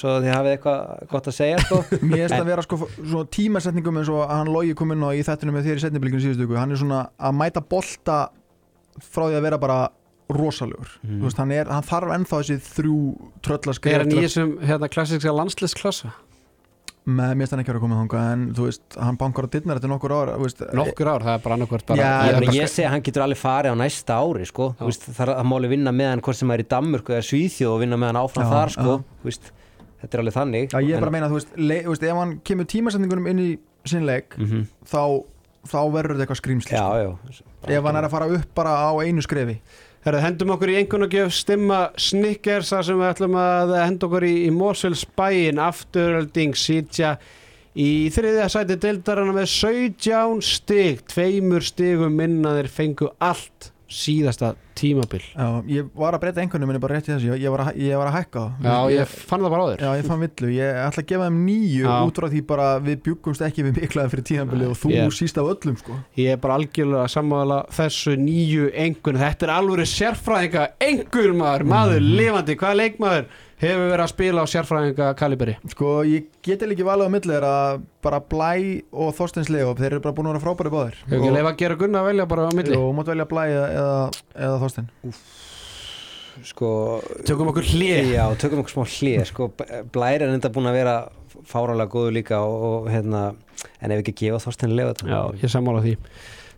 svo þið hafið eitthvað gott að segja sko. mér finnst að vera sko svona tímasetningum eins og að hann logi kom inn á í þættinu með þér í setniblikkinu síðustu hann er svona að mæta bolta frá því að vera bara rosalegur Mhm. Þú veist, hann, er, hann þarf ennþá þessi þrjú Er tröllaskrif hann í þessum hérna, klassíska landslisklassa? með mér stann ekki að vera komið þangað en þú veist, hann bankar á dittnar eftir nokkur ára veist, nokkur ár, það er bara annarkvort bara Já, Ég, ég, segi að hann getur alveg farið á næsta ári sko. Þú veist, það, það máli vinna með hann hvort sem er í Danmörku eða Svíþjóð og vinna með hann áfram Já, þar sko. já. Þú veist, þetta er alveg þannig Já, ég er bara að meina, þú veist, le, þú veist ef hann kemur tímasendingunum inn í sinn leik mm þá, þá verður þetta eitthvað skrýmsli Já, sko. já ef hann er að fara upp bara á einu skrefi Herðu, hendum okkur í einhvern og gef stimma Snickers þar sem við ætlum að henda okkur í, í Mosfells bæin afturölding sitja í þriðja sæti deildarana með 17 stig. Tveimur stigum minna þeir fengu allt síðasta tímabil. Já, ég var að breyta einhvernum minni bara rétt í þessu, ég, ég, var, að, ég var að hækka Já, ég fann það bara á þér. Já, ég fann villu, ég ætla að gefa þeim nýju út frá því bara við bjuggumst ekki við miklaði fyrir tíðanbili og þú Ég- síst af öllum sko. Ég er bara algjörlega sammála þessu nýju engun Þetta er alveg sérfræðinga. Engun maður, maður Mhm. lifandi. Hvaða leikmaður hefur verið að spila á sérfræðinga kaliberi? Sko, ég geti ekki valið á milli þeirra bara Blæ og Þorsteins Leof þeir eru bara búin að vera frábæri báðir Hefur ekki leifa að gera gunna að velja bara á milli? og mátt velja Blæ eða, eða Þorstein Sko, Tökum okkur hlið Já, tökum okkur smá hlið sko, Blæri er enda búin að vera fáralega góður líka og, og hérna en ef ekki að gefa Þorstein Leo þetta Já, ég sammála því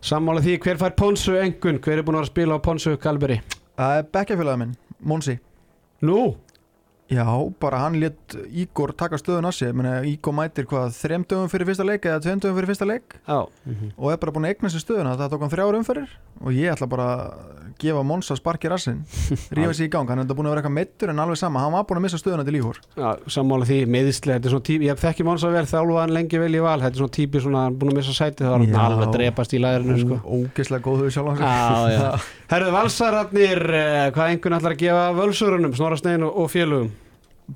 Sammála því, hver fær Ponsu engun? Hver er búin að vera að spila á Ponsu kaliberi? Er bekkjafélagið minn, Monsi Nú, Já, bara hann létt Ígor taka stöðun að Meni, Ígor mætir hvað, þrem dögum fyrir fyrsta leik eða tveim dögum fyrir fyrsta leik? Já. Mhm. og er bara búin að eigna sér stöðuna. Það tók hann þrjár umferðir og ég ætla bara að gefa Monsa sparki rassinn. Rífa sér í gang, hann er enda búin að vera eitthvað meittur en alveg sama, hann var búin að missa stöðuna til Ígor. Já, sammála því, meðislega, þetta er svona típi Ég þekki Monsa vel, þjálfa hann lengi vel í val. Þetta er svona típi svona, hann búin að missa sæti Það var hann alveg að drepast í læðinu sko. ógeðslega góður sjálf Já, já. Herðu valsararnir, eh, hvað engun ætlar að gefa völsurunum, og, og félugum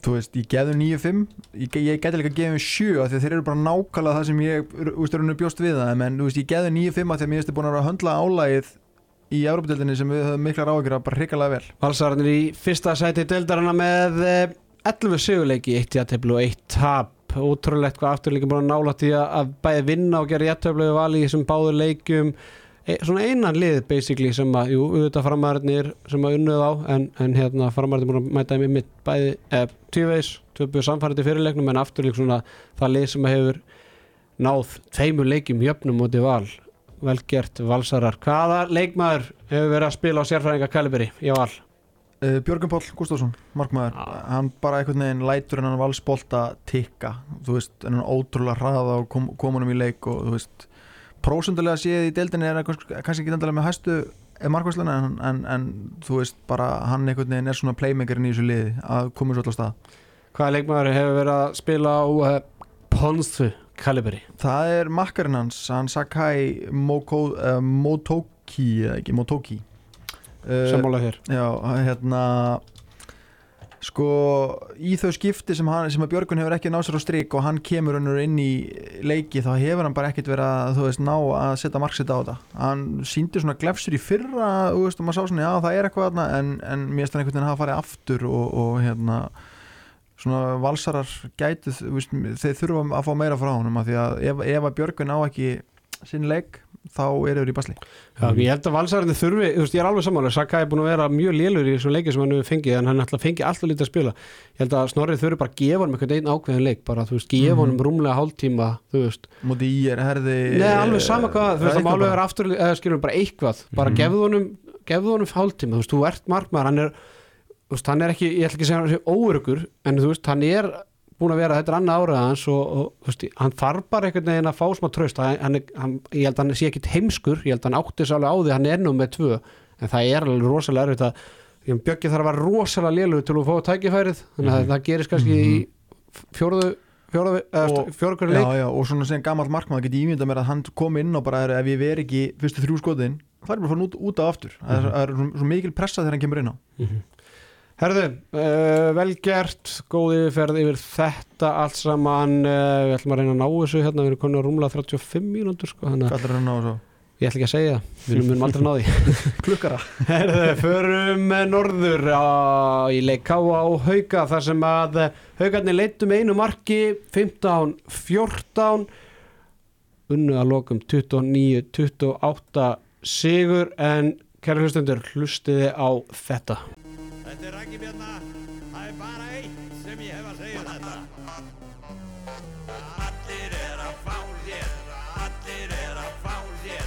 þú veist, ég geði 9-5 ég, ég geti líka gefa um 7 af því að þeir eru bara nákvæmlega það sem ég þú veist, rauninu bjóst við það, en þú veist, ég geði 9-5 af því að mér erstu búin að vera að höndla álægið í Európa-deldinni sem við höfum miklar áhyggjur að bara hrikalega vel. Valsararnir í fyrsta sæti deildarana með eh, 11 sigurleiki, 1 jætteflu og 1 tap. Ótrúlegt hvað afturleikin búin að nála því að, bæði vinna og gera jætteflu og vali í þessum báður leikjum e, Svona einan lið basically sem að, jú, auðvitað framæðarnir sem að unnuð á en, en hérna framæðarnir búin að mæta í mitt bæði eh, tvíveis, tvöpuð samfærið til fyrirleiknum en afturleik svona það lið sem að hefur náð tveimur leikjum jöfnum út í val. Vel gert valsarar. Hvaða leikmaður hefur verið að spila á sérfræðinga kaliberi í val? Uh, Björgun Páll Gustafsson, markmaður. Já. hann bara einhvern veginn lætur en hann valsbolta tikka, þú veist, en hann ótrúlega hraða og kom, komunum í leik og þú veist, prósundulega séð í deildinni er kannski ekki endalega með hæstu markvæsluna en, en, en þú veist, bara hann einhvern veginn er svona playmakerinn í þessu liði að koma svo alltaf stað. Hvaða leikmaður hefur verið að spila á uh, Ponsu kaliberi Það er makkarinn hans, hann Sakai Moko, uh, Motoki eða ekki, Motoki. Uh, sammála þér. Já, hérna sko í þau skipti sem, hann, sem að Björgun hefur ekki náð sér á strik og hann kemur unnur inn í leiki þá hefur hann bara ekkert verið að þú veist ná að setja marksitt á þetta. Hann síndi svona glefsur í fyrra veist og maður sá svona já það er eitthvað þarna en, en mér finnst hann einhvern veginn hafa farið aftur og, og hérna svona valsarar veist, þeir þurfa að fá meira frá honum af því að ef, ef að Björgun á ekki sinn leik þá eru þeir í basli Já, ég held að valsararnir þurfi, þú veist, ég er alveg sammála Sakai er búin að vera mjög lélur í þessum leiki sem hann hefur fengið en hann ætla að fengi alltaf lítið að spila ég held að Snorrið þurfi bara að gefa hann eitthvað einn ákveðin leik bara, þú veist, gefa Mhm. honum rúmlega hálftíma þú veist, múti í er herði Nei, alveg sama hvað, þú veist, það bara. er aftur eða skilum bara eitthvað, bara Mhm. gefðu honum gefðu honum hálftíma, þú veist, þú ert markmaður hann er, þú veist, hann er ekki búin að vera, þetta er annað árið hans og, og veist, hann þarf bara einhvern veginn að fá smá tröst, hann, hann, er- hann, ég held að hann sé ekkit heimskur, ég held að hann átti alveg á því hann er nú með tvö, en það er alveg rosalega erfitt að, ég bjöggi þarf að vera rosalega lélur til að fá tækifærið þannig að Mhm. það gerist kannski í fjóruðu fjóruðu, eða Og- fjóruðu já, leik. Já, og svona sem gammal markmaður get ég ímyndað mér að hann kom inn og bara er, ef ég veri ekki fyrstu þrjú skotin það er bara að fara út, út af aftur. Það er, Mhm. það er svo, svo mikil pressa þegar hann kemur inn á Herðu, uh, vel gert, góð yfirferð yfir þetta allt saman, uh, við ætlum að reyna að ná þessu hérna, við erum konin að rúmla 35 mínútur sko, að hvað er hann á svo ég ætla ekki að segja við munum aldrei ná því. klukkara. Herðu, förum norður á, í leik Káa og Hauka þar sem að eh, Haukarnir leittum einu marki 15-14 unnu að lokum 29-28 sigur en kæra hlustundur hlustiði á þetta. Þetta er Raki Bjarna. Það er bara eitt sem ég hef að segja um þetta. Allir er að fá hér. Allir er að fá hér.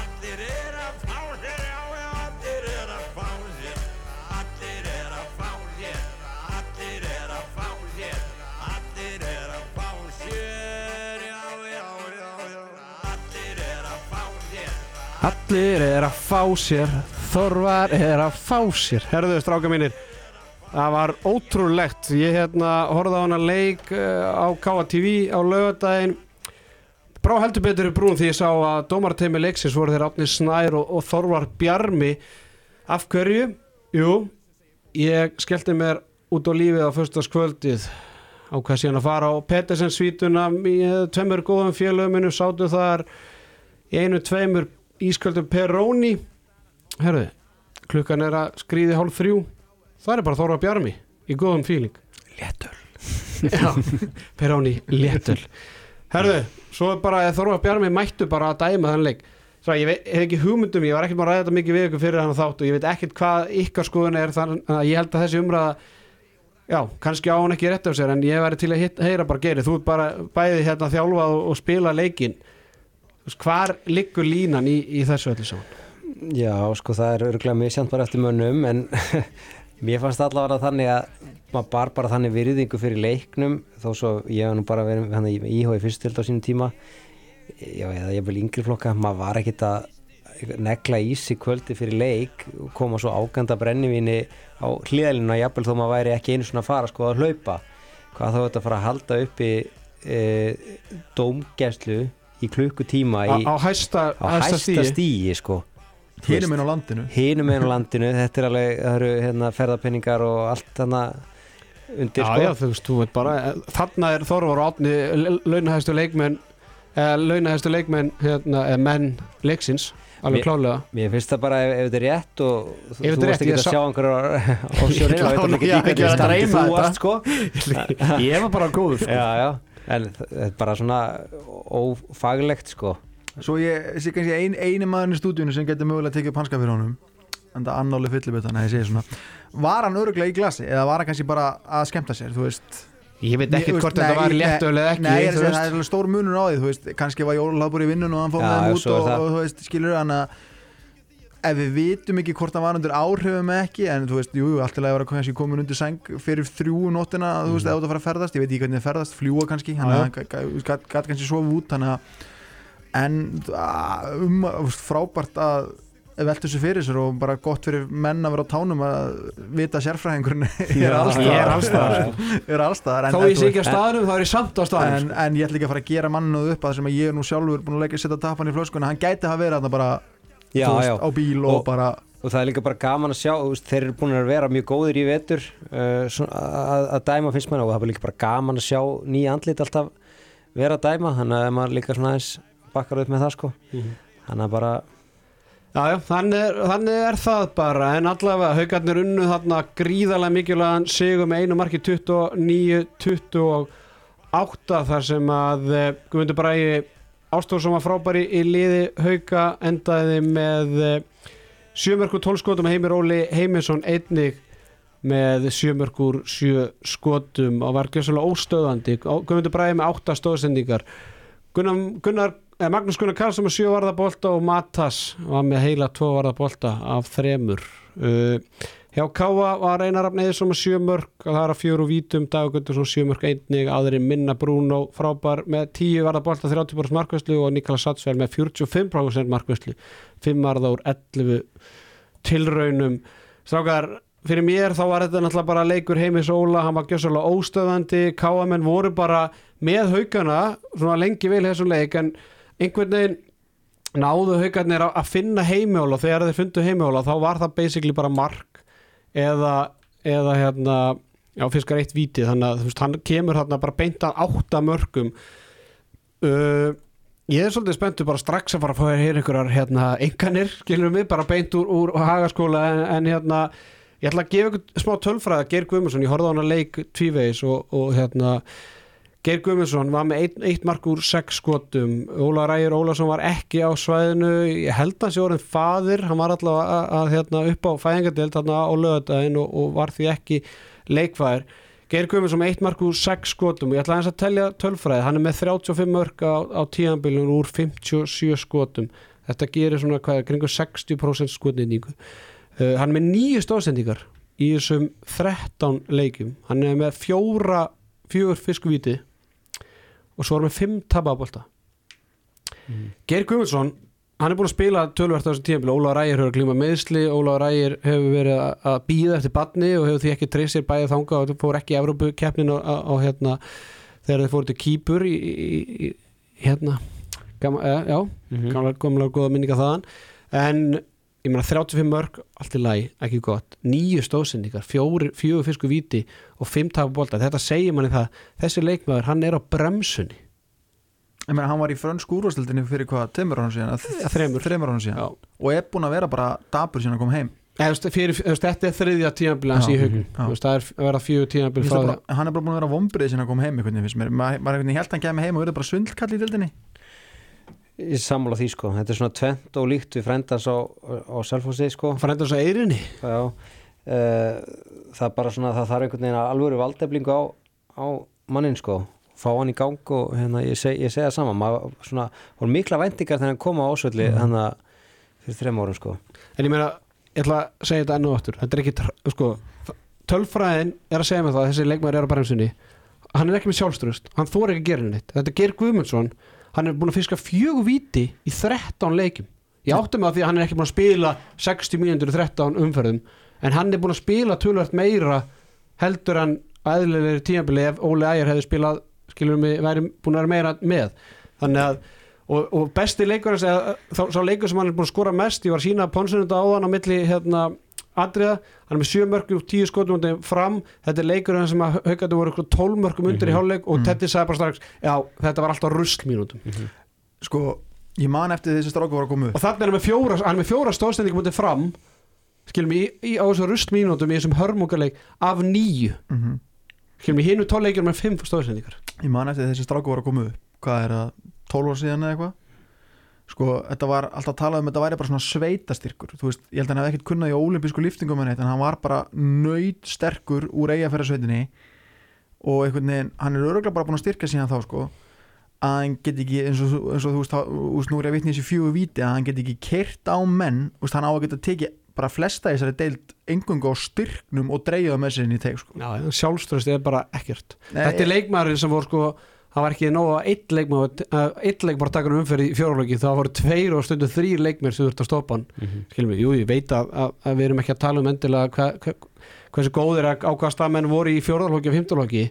Allir er að fá hér. Já, já, allir er að fá hér. Allir er að fá hér. Allir er að fá hér. Allir er að fá hér. Já, já, já, já. Allir er að fá hér. Allir er að fá hér. Þorvar er að fá sér. Herðu stráka mínir Það var ótrúlegt. Ég hérna horfði á hana leik uh, á KTV á lögadaginn Brá heldur betur í brún því ég sá að dómarteimi leiksins voru þeir Átni Snær og, og Þorvar Bjarmi. Af hverju? Jú, ég skellti mér út á lífið á föstaskvöldið ákvað síðan að fara á Pettersen svítuna í tveimur góðum félögum sátu þar einu tveimur ísköldum Peroni herruði, klukkan er að skrýði hálf þrjú. Það er bara Þorva Bjarmi í góðum fíling. Léttöl. Já, Peroni léttul Herðu, svo er bara Þorva Bjarmi mættu bara að dæma þann leik. Svo ég veit, hef ekki hugmyndum, ég var ekkert maður að ræða þetta mikið við ykkur fyrir hann þátt og ég veit ekkert hvað ykkar skoðun er þannig að ég held að þessi umræða já, kannski á hann ekki rétt af sér en ég væri til að hit, heyra bara gerið þú ert bara bæði hérna þjálfað og, og spila leikin hvar liggur línan í, í þessu öllu saman? Já, sko það er örgulega misjant bara eftir mönnum en mér fannst allavega þannig að maður bar bara þannig virðingu fyrir leiknum þó svo ég hef nú bara verið hann í íhói fyrstild á sínum tíma. Já, eða ég vil yngri flokka maður var ekkit að negla ísi kvöldi fyrir leik koma svo áganda brennivíni á hliðalina jafnvel þó maður væri ekki einu svona fara sko að hlaupa. Hvað þá þetta fara að halda uppi e, dómgæslu í klukkutíma í, Á, á hæsta, hæsta stíi sko Hinum inn á landinu. hinum einu landinu, þetta er alveg það eru hérna, ferðarpenningar og allt þannig undir Já, sko. já, þú veist, bara þarna er Þorvar og Átni launahæstu leikmenn eða launahæstu leikmenn hérna, eða menn leiksins, alveg klálega Mér finnst það bara ef, ef þetta er rétt og þú, rétt, ekki að sjá einhverjar á Klálega, þá veit ekki ekki að þú þetta. sko. Ég var bara góður sko. En þetta er bara svona ófaglegt sko Svo ég sé kannski ein, eini maður í stúdíunum sem getur mögulega tekið upp hanska fyrir honum en það annáli fyllibötan að ég segi svona Var hann öruglega í glasi eða var hann kannski bara að skemmta sér, þú veist Ég veit ekki Ég- hvort þetta var nei, léttöl eða ekki Nei, ég að það er stór munur á því, þú veist kannski var Jólabur í vinnun og hann fór með þeim út og, það. og þú veist, skilur hann að ef við vitum ekki hvort hann var undir áhrifum eða ekki, en þú veist, jú, jú, allt til að vera kannski komin undir seng fyrir þrjú nóttina, þú veist, Mhm. ef þú að fara að ferðast ég veit ekki hvernig það ferðast, fljúa kannski hann Já, já. að gæt gæt kannski sofa út þannig að en að, um, frábært að velta þessu fyrir sér og bara gott fyrir menn að vera á tánum að vita að sérfræðingurinn er allstaðar er sko. er en, ég þú sé ekki á staðnum, þá er ég samt á staðnum en, en ég ætla ekki að fara að gera mannuð upp að sem að ég er nú sjálfur búin að leggja setja tapan í flöskuna. Hann gæti hafa verið þarna bara Já, veist, já, á bíl og, Og- bara og það er líka bara gaman að sjá þú veist, þeir eru búin að vera mjög góðir í vetur uh, svona, að, að dæma finnst mér og það er líka bara gaman að sjá nýja andlit alltaf vera að dæma þannig að maður líka svona aðeins bakkar upp með það sko. Mhm. þannig að bara Já, já, þannig er, þannig er það bara. En allavega haugarnir unnu þarna gríðarlega mikilvægan sigur með einu marki 29-28 þar sem að eh, Guðmundur Bræði var frábæri í liði hauga endaði með sjömörkur tólskotum Heimir Óli Heimisson einnig með sjömörkur sjö skotum og var gjössalega óstöðandi Guðmundur Bræði með átta stóðsendingar Gunnar, Gunnar eh, Magnús Gunnar Karlsson með sjö varðabolta og Matas var með heila tvo varðabolta af þremur. Uh, hjá Káa var Einar Rafneiðsson með sjö mörg og það er að fjóru vítum Dagur Gunnarsson sjö mörg einnig aðri minna Bruno frábær með tíu varðabolta 30% markvæslu og Niklas Satsvel með 45% markvæslu 5 varða úr 11 tilraunum. Strákar fyrir mér þá var þetta náttúrulega bara leikur heimis Óla, hann var gjössalega óstöðandi. Káamenn voru bara með haugana svona lengi vel þessum leik en einhvern veginn náðu haugarnir að að finna heimjóla þegar þeir fundu heimjóla þá var það basically bara mark eða, eða hérna já, fiskar eitt vítið þannig að veist, hann kemur hérna bara beint að átta mörgum uh, ég er svolítið spenntu bara strax að fara að fá hér einhverjar hérna enganir, skilur mig, bara beint úr, úr hagaskóla en, en hérna ég ætla að gefa ykkur smá tölfræða Geir Guðmundsson, ég horfði á hana leik tvívegis og, og hérna Geir Guðmundsson var með eitt, mark úr sex skotum, Óla Rægir Ólason var ekki á svæðinu, ég held hans ég orðin fadir, hann var allavega að, að hérna, upp á fæðingadeild þarna á lögadaginn og, og var því ekki leikfæðir. Geir Guðmundsson með eitt mark úr sex skotum. Og ég ætla aðeins að telja tölfræði, hann er með 35 mörg á, á tíðanbílun úr 57 skotum, þetta gerir svona hvað, kringu 60% skotnýtingu. Uh, hann er með nýju stóðsendingar í þessum 13 leikjum. Hann er með fjóra fjögur fiskvíti og svo er hann með fimm tababólta Mhm. Geir Guðmundsson hann er búin að spila tölvert á þessu tímabili Ólaður Rægir hefur glíma meðsli Ólaður Rægir hefur verið að- býða eftir badni og hefur því ekki treyst sér bæðið þanga og fór ekki í Evrópu keppnin á, á, á hérna þegar þeir fóru til Kýpur í, í, í hérna gama, e, já, Mhm. gamla, gamla góða minninga þaðan en ég meina 35 mörg allt í lagi, ekki gott. Nýju stóðsendingar, fjögur fisku víti og fimm tapu bolta, þetta segir manni það þessi leikmaður, hann er á bremsunni. Ég meina, hann var í frönsk úrvastildinni fyrir hvað, tveimur árum síðan þremur. þremur árum síðan. Já. og er búin að vera bara dabur síðan að koma heim. Eða, fyrir, þetta er þriðja tímabili hans í haugum mhm, það er að vera fjögur Ég bara, hann er bara búin að vera vombrið síðan að koma heim veginn finnst mér, maður í sammála því sko, þetta er svona tvent og líkt við frendans á, á Selfossi sko. Er svo eirinni Já, uh, það er bara svona það þarf einhvern veginn alvöru valdeflingu á, á mannin sko. Fá hann í gang og hérna, ég, seg, ég segja það sama. Maður svona, voru mikla væntingar þegar hann kom á ásvöldi mm. hann fyrir þrem árum sko. En ég meina, ég ætla að segja þetta enn og aftur. Þetta er ekki, sko Tölfræðin er að segja mig það að þessi leikmaður er á bremsunni. Hann er ekki með sjálfströst Hann þóra ekki að gera neitt. Þetta ger Guðmundsson Hann er búin að fiska fjögur víti í 13 leikjum. Ég átti mig á því að hann er ekki búin að spila 60 mínútur í 13 umferðum En hann er búin að spila tölvöld meira heldur en aðlilegri tímabili ef Óli Ægir hefði spilað skilur mig, væri búin að vera meira með. Þannig að og, og besti leikur þá, leikur sem hann er búin að skora mest, ég var að sína ponsununda áðan á milli hérna Adriða, hann er með sjö mörgum og tíu skotum undir fram, þetta er leikur sem að haugandi voru ykkur tólf mörgum undir í Mhm. hálfleik og Mhm. Teddy sagði bara strax já, þetta var alltaf rusl mínútum. Sko, ég man eftir þessi stráku var að koma upp. Og þannig er hann með fjóra, hann er með fjóra stóðstendingum undir fram. Skilum í, í á þessu rusl mínútum í þessum hörmungarleik af nýju mm skilum í hinu tólleikjum með fimm stóðstendingar. Ég man eftir þessi stráku var að koma upp. Hvað er það, 12 ár síðan eða eitthvað sko, þetta var alltaf að tala um þetta væri bara svona sveitastyrkur þú veist, ég held að hann hefði ekkert kunnað í ólimpísku liftingum en hann var bara nöyt sterkur úr eigafæra og einhvern veginn, hann er örgulega bara búin að styrka síðan þá sko að hann get ekki, eins og, eins og þú veist, þú veist, nú er ég að vitni í þessi fjögur víti að hann get ekki kert á menn veist, hann á að geta tekið bara flesta í þessari deild engungu á styrknum og dreigja með sér inn í teg sko. já, sjálfströst er bara ekkert Nei, þetta er leikmaðurinn sem voru sko það var ekki nóg að eitt leikmaður að taka um umferð í fjóralöki það voru tveir og stundu þrýr leikmaður sem ert að stoppa hann mm -hmm. skilum við, jú ég veit að, að, að við erum ekki að tala um endilega hva, hva, hversu góðir að ákvæða stafmenn voru í fjóralöki og fymtalöki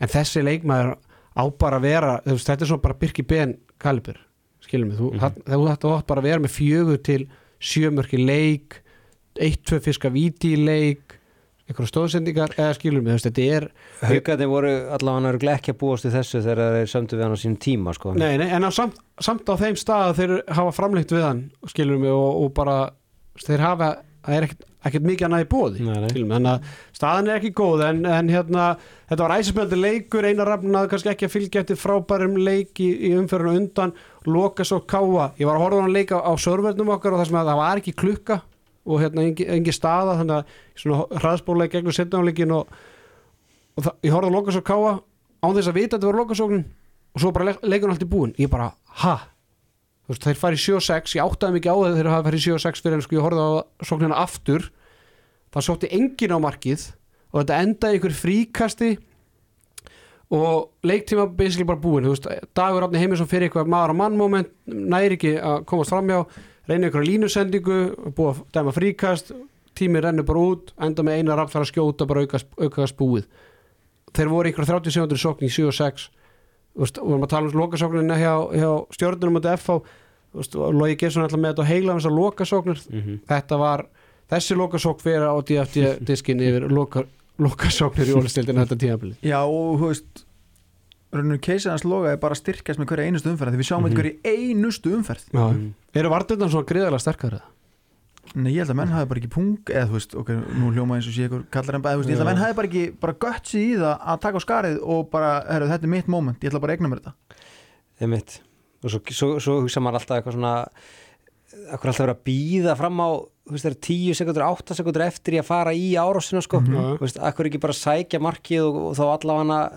en þessi leikmaður á bara að vera veist, þetta er svo bara Birki Ben kalibur skilum við, þú, Mhm. mm þú ætti átt bara að vera með fjögur til sjömörki leik eitt, tvö fiska víti leik einhverja stóðsendingar eða skilum við, þetta er Haukandi voru allavega ekki að búast í þessu þegar þeir sömdu við hann á sínum tíma sko. Nei, nei, en á samt, samt á þeim stað að þeir hafa framleitt við hann skilur mig og, og bara þeir hafa, það er ekkert, ekkert mikið annað í bóði þannig að staðan er ekki góð en, en hérna, þetta var æsispjöldi leikur einar rafnað kannski ekki að fylgja eftir frábærum leik í, í umferðinu undan loka svo káa, ég var að horfa hann leika á sörverðnum okkar og það sem að það var ekki klukka og hérna engi, engi staða þannig að svona hraðspóleik gegnum setnáleikin og, og það, ég horfði á loka svo káa án þess að vita að þetta var lokasóknin og svo bara leik, leikurinn allt í búin ég bara, ha? Veist, þeir fari 7-6, ég áttaði mikið á þeir þeir hafa farið 7-6 fyrir en sko ég horfði á sóknina aftur. Það sótti engin á markið og þetta endaði ykkur fríkasti og leiktíma basically bara búin, veist, dagur átni heimisson fyrir eitthvað maður á mann moment næri ekki að komast framjá, reyna ykkur línusendingu, búið að dæma fríkast tími rennur bara út, enda með eina rafn þar að skjóta bara aukast, aukast búið. Þeir voru ykkur 30 sekundur sókn í 7-6 Þú veist, og við erum að tala um lokasóknina hjá, hjá stjórnunum og FH Logi Gesson ætla með þetta heila þessar lokasóknir. Mhm. þetta var, þessi lokasókn fyrir á DFT diskin yfir loka, lokasóknir í ólistildinu þetta tímabili. Já og þú veist rauninu keisið hans loga er bara að styrkjast með hverja einustu umferð því við sjáum Mhm. þetta hverja einustu umferð Já. Mhm. eru vartirna svona gríðarlega sterkari Nei, ég held að menn hafi bara ekki pung eða þú veist, ok, nú hljóma eins og sé ykkur kallar en bæði, þú veist, ég held að menn hafi bara ekki bara götsi í það að taka á skarið og bara, herru, þetta er mitt moment, ég ætla bara að egna mér þetta Þeim mitt og svo, svo, svo hugsa maður alltaf eitthvað svona akkur alltaf verið að býða fram á þú veist það er 10 sekundur, 8 sekundur eftir í að fara í árásina sko. Þú veist, akkur ekki bara sækja markið og, og þá allavega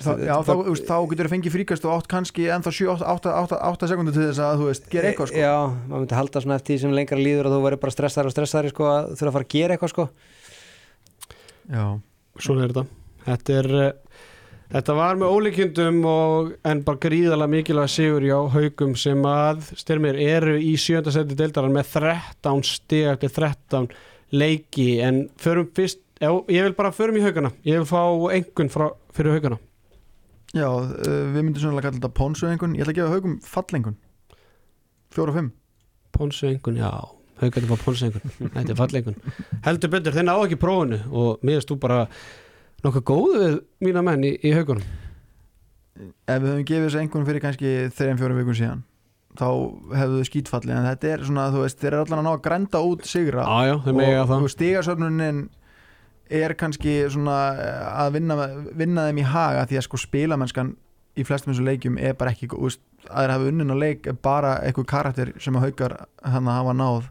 Þá, já, þá, þú veist, þá getur þú fengið fríkast og átt kannski ennþá 7-8 sekundur til þess að, þú veist, gera eitthvað sko. Já, maður myndi halda svona eftir því sem lengra líður að þú verður bara stressaður og stressaður sko að þurfa að fara að gera eitthvað sko. Já, svona er þetta. Þetta er, eh, Þetta var með ólíkjundum og en bara gríðalega mikilvæg sigur hjá haugum sem að styrmir eru í sjönda seti deildaran með 13 stig eftir 13 leiki. En förum fyrst, já, ég vil bara förum í haugana, ég vil fá engun frá, fyrir haugana. Já, uh, við myndum svona að kalla þetta pónsuengun Ég ætla að gefa haugum fallengun. Fjóra og fimm. Pónsu engun, já, haugandi fá pónsu engun, þetta er fallengun. Heldur betur, þeir ná ekki prófunu og miðast þú bara nokkuð góðu við mína menn í, í haugunum. Ef við höfum gefið þessu engun fyrir kannski þreim fjórum vikun síðan þá hefðu þau skítfalli en þetta er svona, þú veist, þeir eru allan að ná að grænda út sigra. Já, já, það. og stigasöfnunin er kannski svona eh, að vinna, vinna þeim í haga því að sko spilamennskan í flestum þessu leikjum er bara ekki, veist, að þeir hafa unnin á leik er bara eitthvað karakter sem að haukar hann hafa náð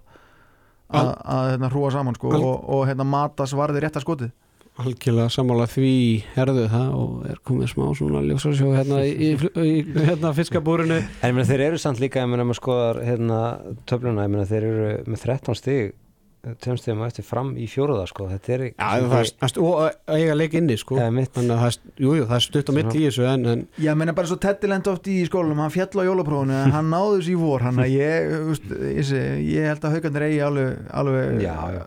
að, að hérna hrúa saman sko og, og hérna matas varði rétt að skotið. Algjörlega sammála því herðu það og er komið smá svona ljósarsjó hérna í, í, í hérna fiskabúrinu. En ég meina þeir eru samt líka, ég meina maður skoðar hérna töfluna, ég meina þeir eru með 13 stig, stigum á eftir fram í fjóruða sko, þetta er Já, það það er, og að eiga leik inni sko. Það jú, jú, það er stutt á mitt í þessu en, en Já, menna bara svo Teddy lendi oft í skólanum hann fjall á jólaprófunu en hann náði þessu í vor hann að ég, ég, ég held að haugandir eigi alveg, alveg Já, já,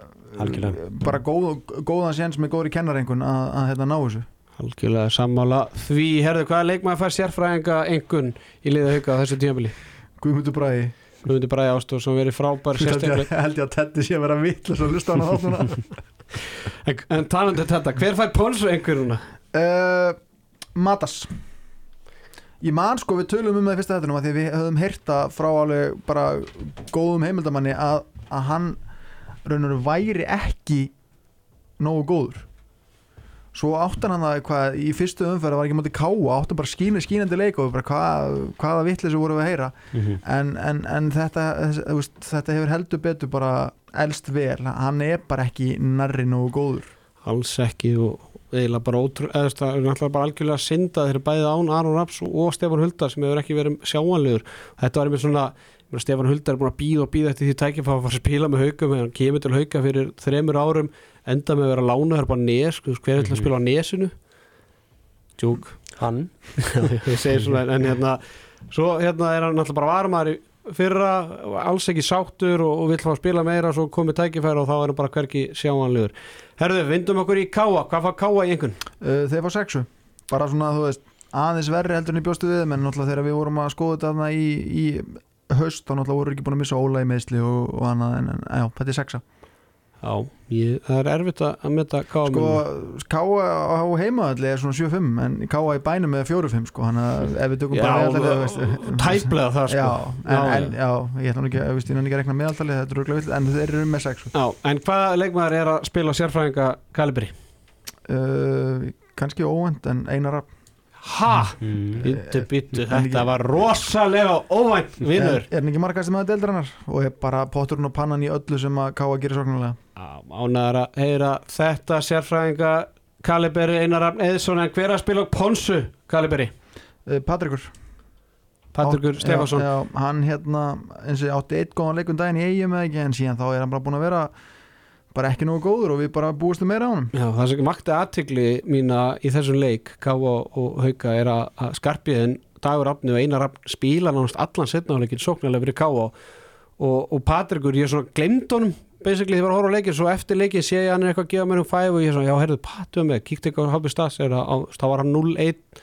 bara góð, góðan séns með góðri kennarengun að, að hérna ná þessu. Algjörlega sammála því. Herðu hvaða leikmaður fær sérfræðinga engun í liða hauka á þessu tímabili? Guðmundur Bræði Guðmundi Bræði Ástór sem verið frábær held ég, sérstaklega held ég að Teddy sé að vera vill og svo lusta hann á þáttuna en, en talandi um þetta, hver fær pónsu engununa? uh, Matas. Ég man sko við tölum um það í fyrsta þettunum að því við höfum heyrta frá alveg bara góðum heimildamanni að, að hann raunur væri ekki nógu góður svo áttan hann það hvað í fyrstu umferð var ekki mátti káa, áttan bara skínu skínandi leik og bara hvað, hvaða voru við að heyra? En, en, en þetta, þetta hefur heldur betur bara elst vel, hann er bara ekki nærri nógu góður. Alls ekki og eiginlega bara ótrú bara algjörlega synda þeir eru bæðið án Aron Raps og Stefán Huldar sem hefur ekki verið sjáanlegur. Þetta var einmitt svona, Stefán Huldar er búin að býða og býða eftir því tækifá að fara að spila með haugum hann kemur til hauga fyrir þremur árum enda með að vera lána, það er bara nes hver er til að spila á nesinu? Tjúk Hann, ég segir svona en hérna svo hérna er hann náttúrulega bara varmaður í fyrra, alls ekki sáttur og, og vill fá að spila meira svo komið tækifæri og þá er hann bara hverki sjáanlegur. Herðu, vindum okkur í Káa, hvað fá Káa í einhvern? uh, þeir fá sexu. Bara svona þú veist aðeins verri heldur en ég bjóstu við menn náttúrulega þegar við vorum að skoða þetta þarna í, í haust þá náttúrulega voru ekki búin að missa í meðsli og, og annað en, en já, þetta er sexa Já, ég, það er erfitt að að metta Káa sko. Káa á heimaðalli er svona 7-5 en Káa í bænum er 4-5 sko, hann að ef við tökum Já, bara meðaltalið, þú veist, tæplega það sko. Já, en, Já, en, já, ég ætla nú ekki, ég veist, ég náttúrulega ekki að rekna meðaltalið þetta er röglega vill, en þeir eru með 6 Já, en hvaða leikmaður er að spila á sérfræðinga Kalibri? uh, kannski óvend en einar að Ha? mm. Bittu, bittu, En þetta ekki- var rosalega óvænt er, vinnur er hann ekki markast með deildrannar og er bara potturinn og pannan í öllu sem að Káa gerir sóknarlega Ánæður að heyra þetta sérfræðinga Kaliberi Einar Rafn Eðsson en hver að spila Ponsu Kaliberi? uh, Patrikur. Patrikur Já, Stefansson já, hann hérna eins og átti eitt góðan leikun daginn í eigum eða ekki en síðan þá er hann bara búin að vera bara ekki nógu góður og við bara búistum meira á honum. Já, það sem vakti aðtikli mína í þessum leik Káa og Hauka er að, skarpiðin Dagur Rafni og Einar Rafn spila nánast allan setnáleikin sóknarlega fyrir Káa og, og Patrikur, ég svona glemd honum basically því var að horfa á leikin, svo eftir leikin sé ég hann er eitthvað að gefa mér um fæf og ég svona, já, heyrðu, Patu með, kíkti eitthvað á er að, á, þá var hann 0-1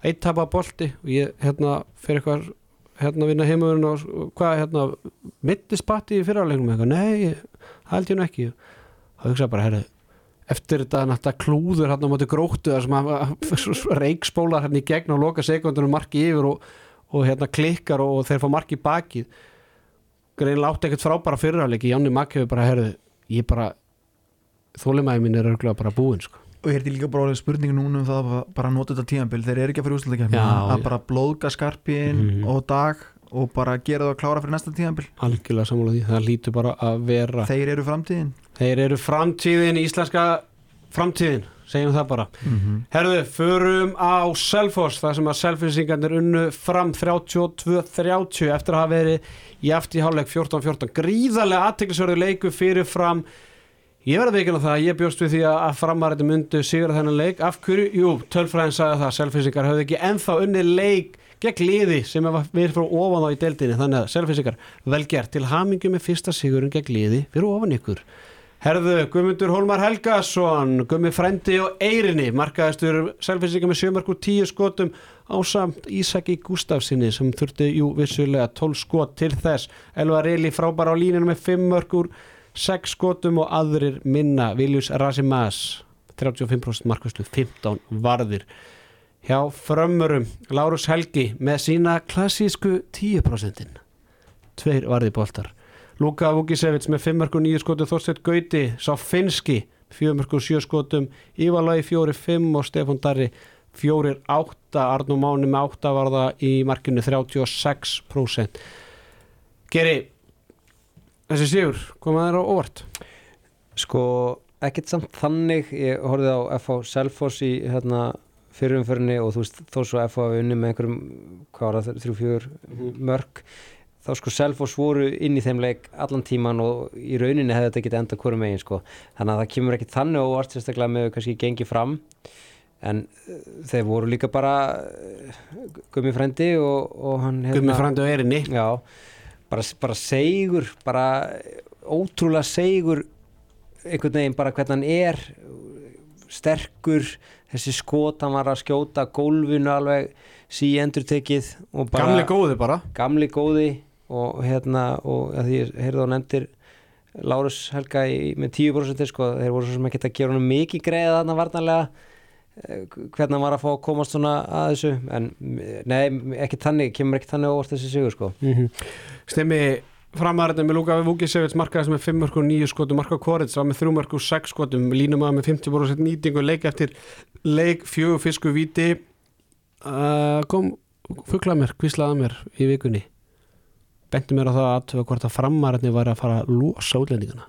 eitt tapa bolti og ég, hérna, fyrir eitthvað hérna vinna heimurinn og hvað, hérna mittist Patti í fyrirleiknum eitthvað, nei, ég- það held ég nú ekki. Þá hugsaði bara, heyrðu eftir þetta náttúrulega klúður hérna á móti gróttu þar sem að reikspólar hérna í gegn og loka sekundunum marki yfir og, og hérna klikkar og, þeir fá marki bakið greinlega átti ekkert frábæra fyrirháleiki Janni Makk hefur bara, herðu, ég bara þólimæði mín er örgulega bara búinn sko. og ég er líka bara orðið spurningu núna um það að bara nota þetta tímanbil, þeir eru ekki að fyrir úrslutakefni Já, að já. bara blóðga skarpiðin Mhm. og dag og bara gera það að klára fyrir næsta tímanbil algjörlega sammála því, það lítur bara að vera þeir eru framtíðin þeir eru framtíðin, íslenska framtíðin, segjum það bara. Mm -hmm. Herðu, förum á Selfoss þar sem að Selfossingarnir unnu fram 32-30 eftir að hafa verið í afti hálfleik 14-14 gríðarlega aðteklisverðu leiku fyrir fram Ég verði ekki að það að ég bjóst við því að, að framarrætti myndu sigra þennan leik. Af hverju, jú, tölfræðin sagði það selfisingar höfðu ekki ennþá unni leik gegn liði sem við frá ofan þá í deildinni. Þannig að selfisingar vel gert til hamingu með fyrsta sigurinn gegn liði fyrir ofan ykkur Herðu, Guðmundur Hólmar Helgason Gummi Frendi og Eirinni markaðistur selfisingar með sjömark úr tíu skotum á samt Ísaki Gustafsinni sem þurfti, jú, vissulega 12 skot til þess. Elvar Eli frábæra á líninu með 5 mörg úr 6 skotum og aðrir minna. Viljus Rasimas 35% markvæslu, 15 varðir. Hjá frömmurum Lárus Helgi með sína klassísku 10% tveir varði boltar Luka Vugisevits með 5 og 9 skotum Þorstedt Gauti, sá finski 4 og 7 skotum Ívalagi 4-5 og Stefán Darri 4-8 Arnum Máni með 8 varða í markinu 36% Geri þessi sigur, komaður á óvart? Sko, ekkert samt þannig ég horfið á FH Selfoss í hérna fyrirumförni og þú veist þó svo FH hafi unni með einhverjum hvað var það, þrjú, fjör mörg þá sko Selfoss voru inn í þeim leik allan tíman og í rauninni hefði þetta getið enda hverju megin sko. Þannig að það kemur ekkert þannig óvart sérstaklega með kannski gengi fram. En uh, þeir voru líka bara uh, Gummi Frendi og, og hann Gummi Frendi og Erinni já, bara, bara segur bara ótrúlega segur einhvern veginn bara hvernig hann er sterkur. Þessi skot hann var að skjóta gólfinu alveg sí endur tekið gamli góði bara. Gamli góði og hérna og að því ég heyrði á nefndir Lárus Helga í, með 10% sko, þeir voru svo sem ekki að gera hann mikið greið þarna varnarlega eh, hvernig hann var að fá að komast svona að þessu en nei, ekki þannig kemur ekki þannig óvart þessi sigur sko. Mm -hmm. Stemmi framarðin með Luka Vugisevits markaðis með 5 mörg og 9 skotum Marko Korits var með 3 mörg og 6 skotum línum að með 50% nýtingu leik eftir leik fjögur fisku viti uh, kom fugglaði mér, kvíslaði mér í vikunni benti mér á það að hvort að framarðin var að fara að losa útlendingana.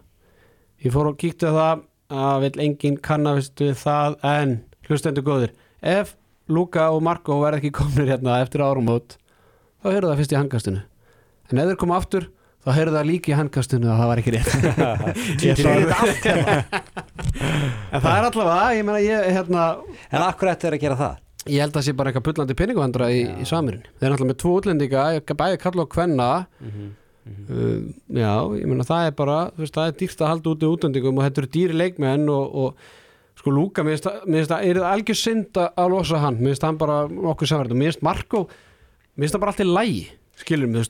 Ég fór og kíkti það að vil enginn kannavist við það en hlustendur góðir ef Luka og Marko verð ekki komnir hérna eftir árum át þá heyrðu það fyrst í hangastinu en ef þeir koma aftur þá heyrðu það líka í handkastunni að það var ekki rétt. Ég sagði þetta allt hérna. En það er allavega ég meina ég hérna en akkur eftir að gera það ég held að það sé bara eitthvað pullandi peningavandra í, í samirinn þeir er alltaf með tvo útlendinga bæði kalla og kvenna. Mm -hmm. Mm -hmm. Uh, já, ég meina það er bara veist, það er dýrt að halda út í útlendingum og þetta eru dýri leikmenn og, og sko Lúka, mér finnst það, er það algjör synd að losa hann, mér finnst hann bara okkur samverð og mér finnst Marko mér finnst það bara alltaf lægi, skilur mér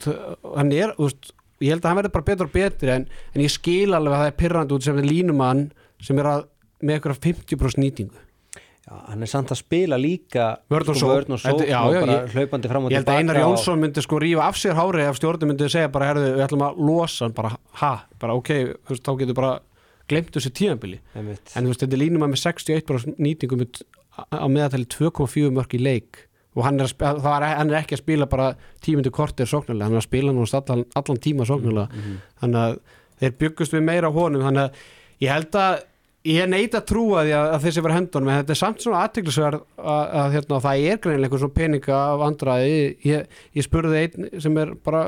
hann er, þú veist, ég held að hann verður bara betur og betur en, en ég skil alveg að það er pirrand út sem er línumann sem er að, með eitthvað 50% nýtingu Já, hann er samt að spila líka vörn og sko, og, já, og já, bara ég, hlaupandi fram og ég held að Einar tilbaka og- Jónsson myndi sko rífa af sér hári ef stjórnum myndi segja bara herðu, við ætlum að losa hann bara, ha, bara ok þú veist, þá getur bara glemt þessu tíðanbili Einmitt. en þú veist, þetta línum að með 61% nýtingum með- á meðatali 2,4 mörg í leik og hann er, að er, hann er ekki að spila bara tímundu kortir sóknarlega, hann er að spila nú allan, allan tíma sóknarlega Mhm. þannig að þeir byggust við meira honum þannig að ég held að ég neita að trúa því að, að þessi var hendunum en þetta er samt svona aðteglisverð að, að hérna, það er greinilega einhver svona peninga af andraði ég, ég spurði einn sem er bara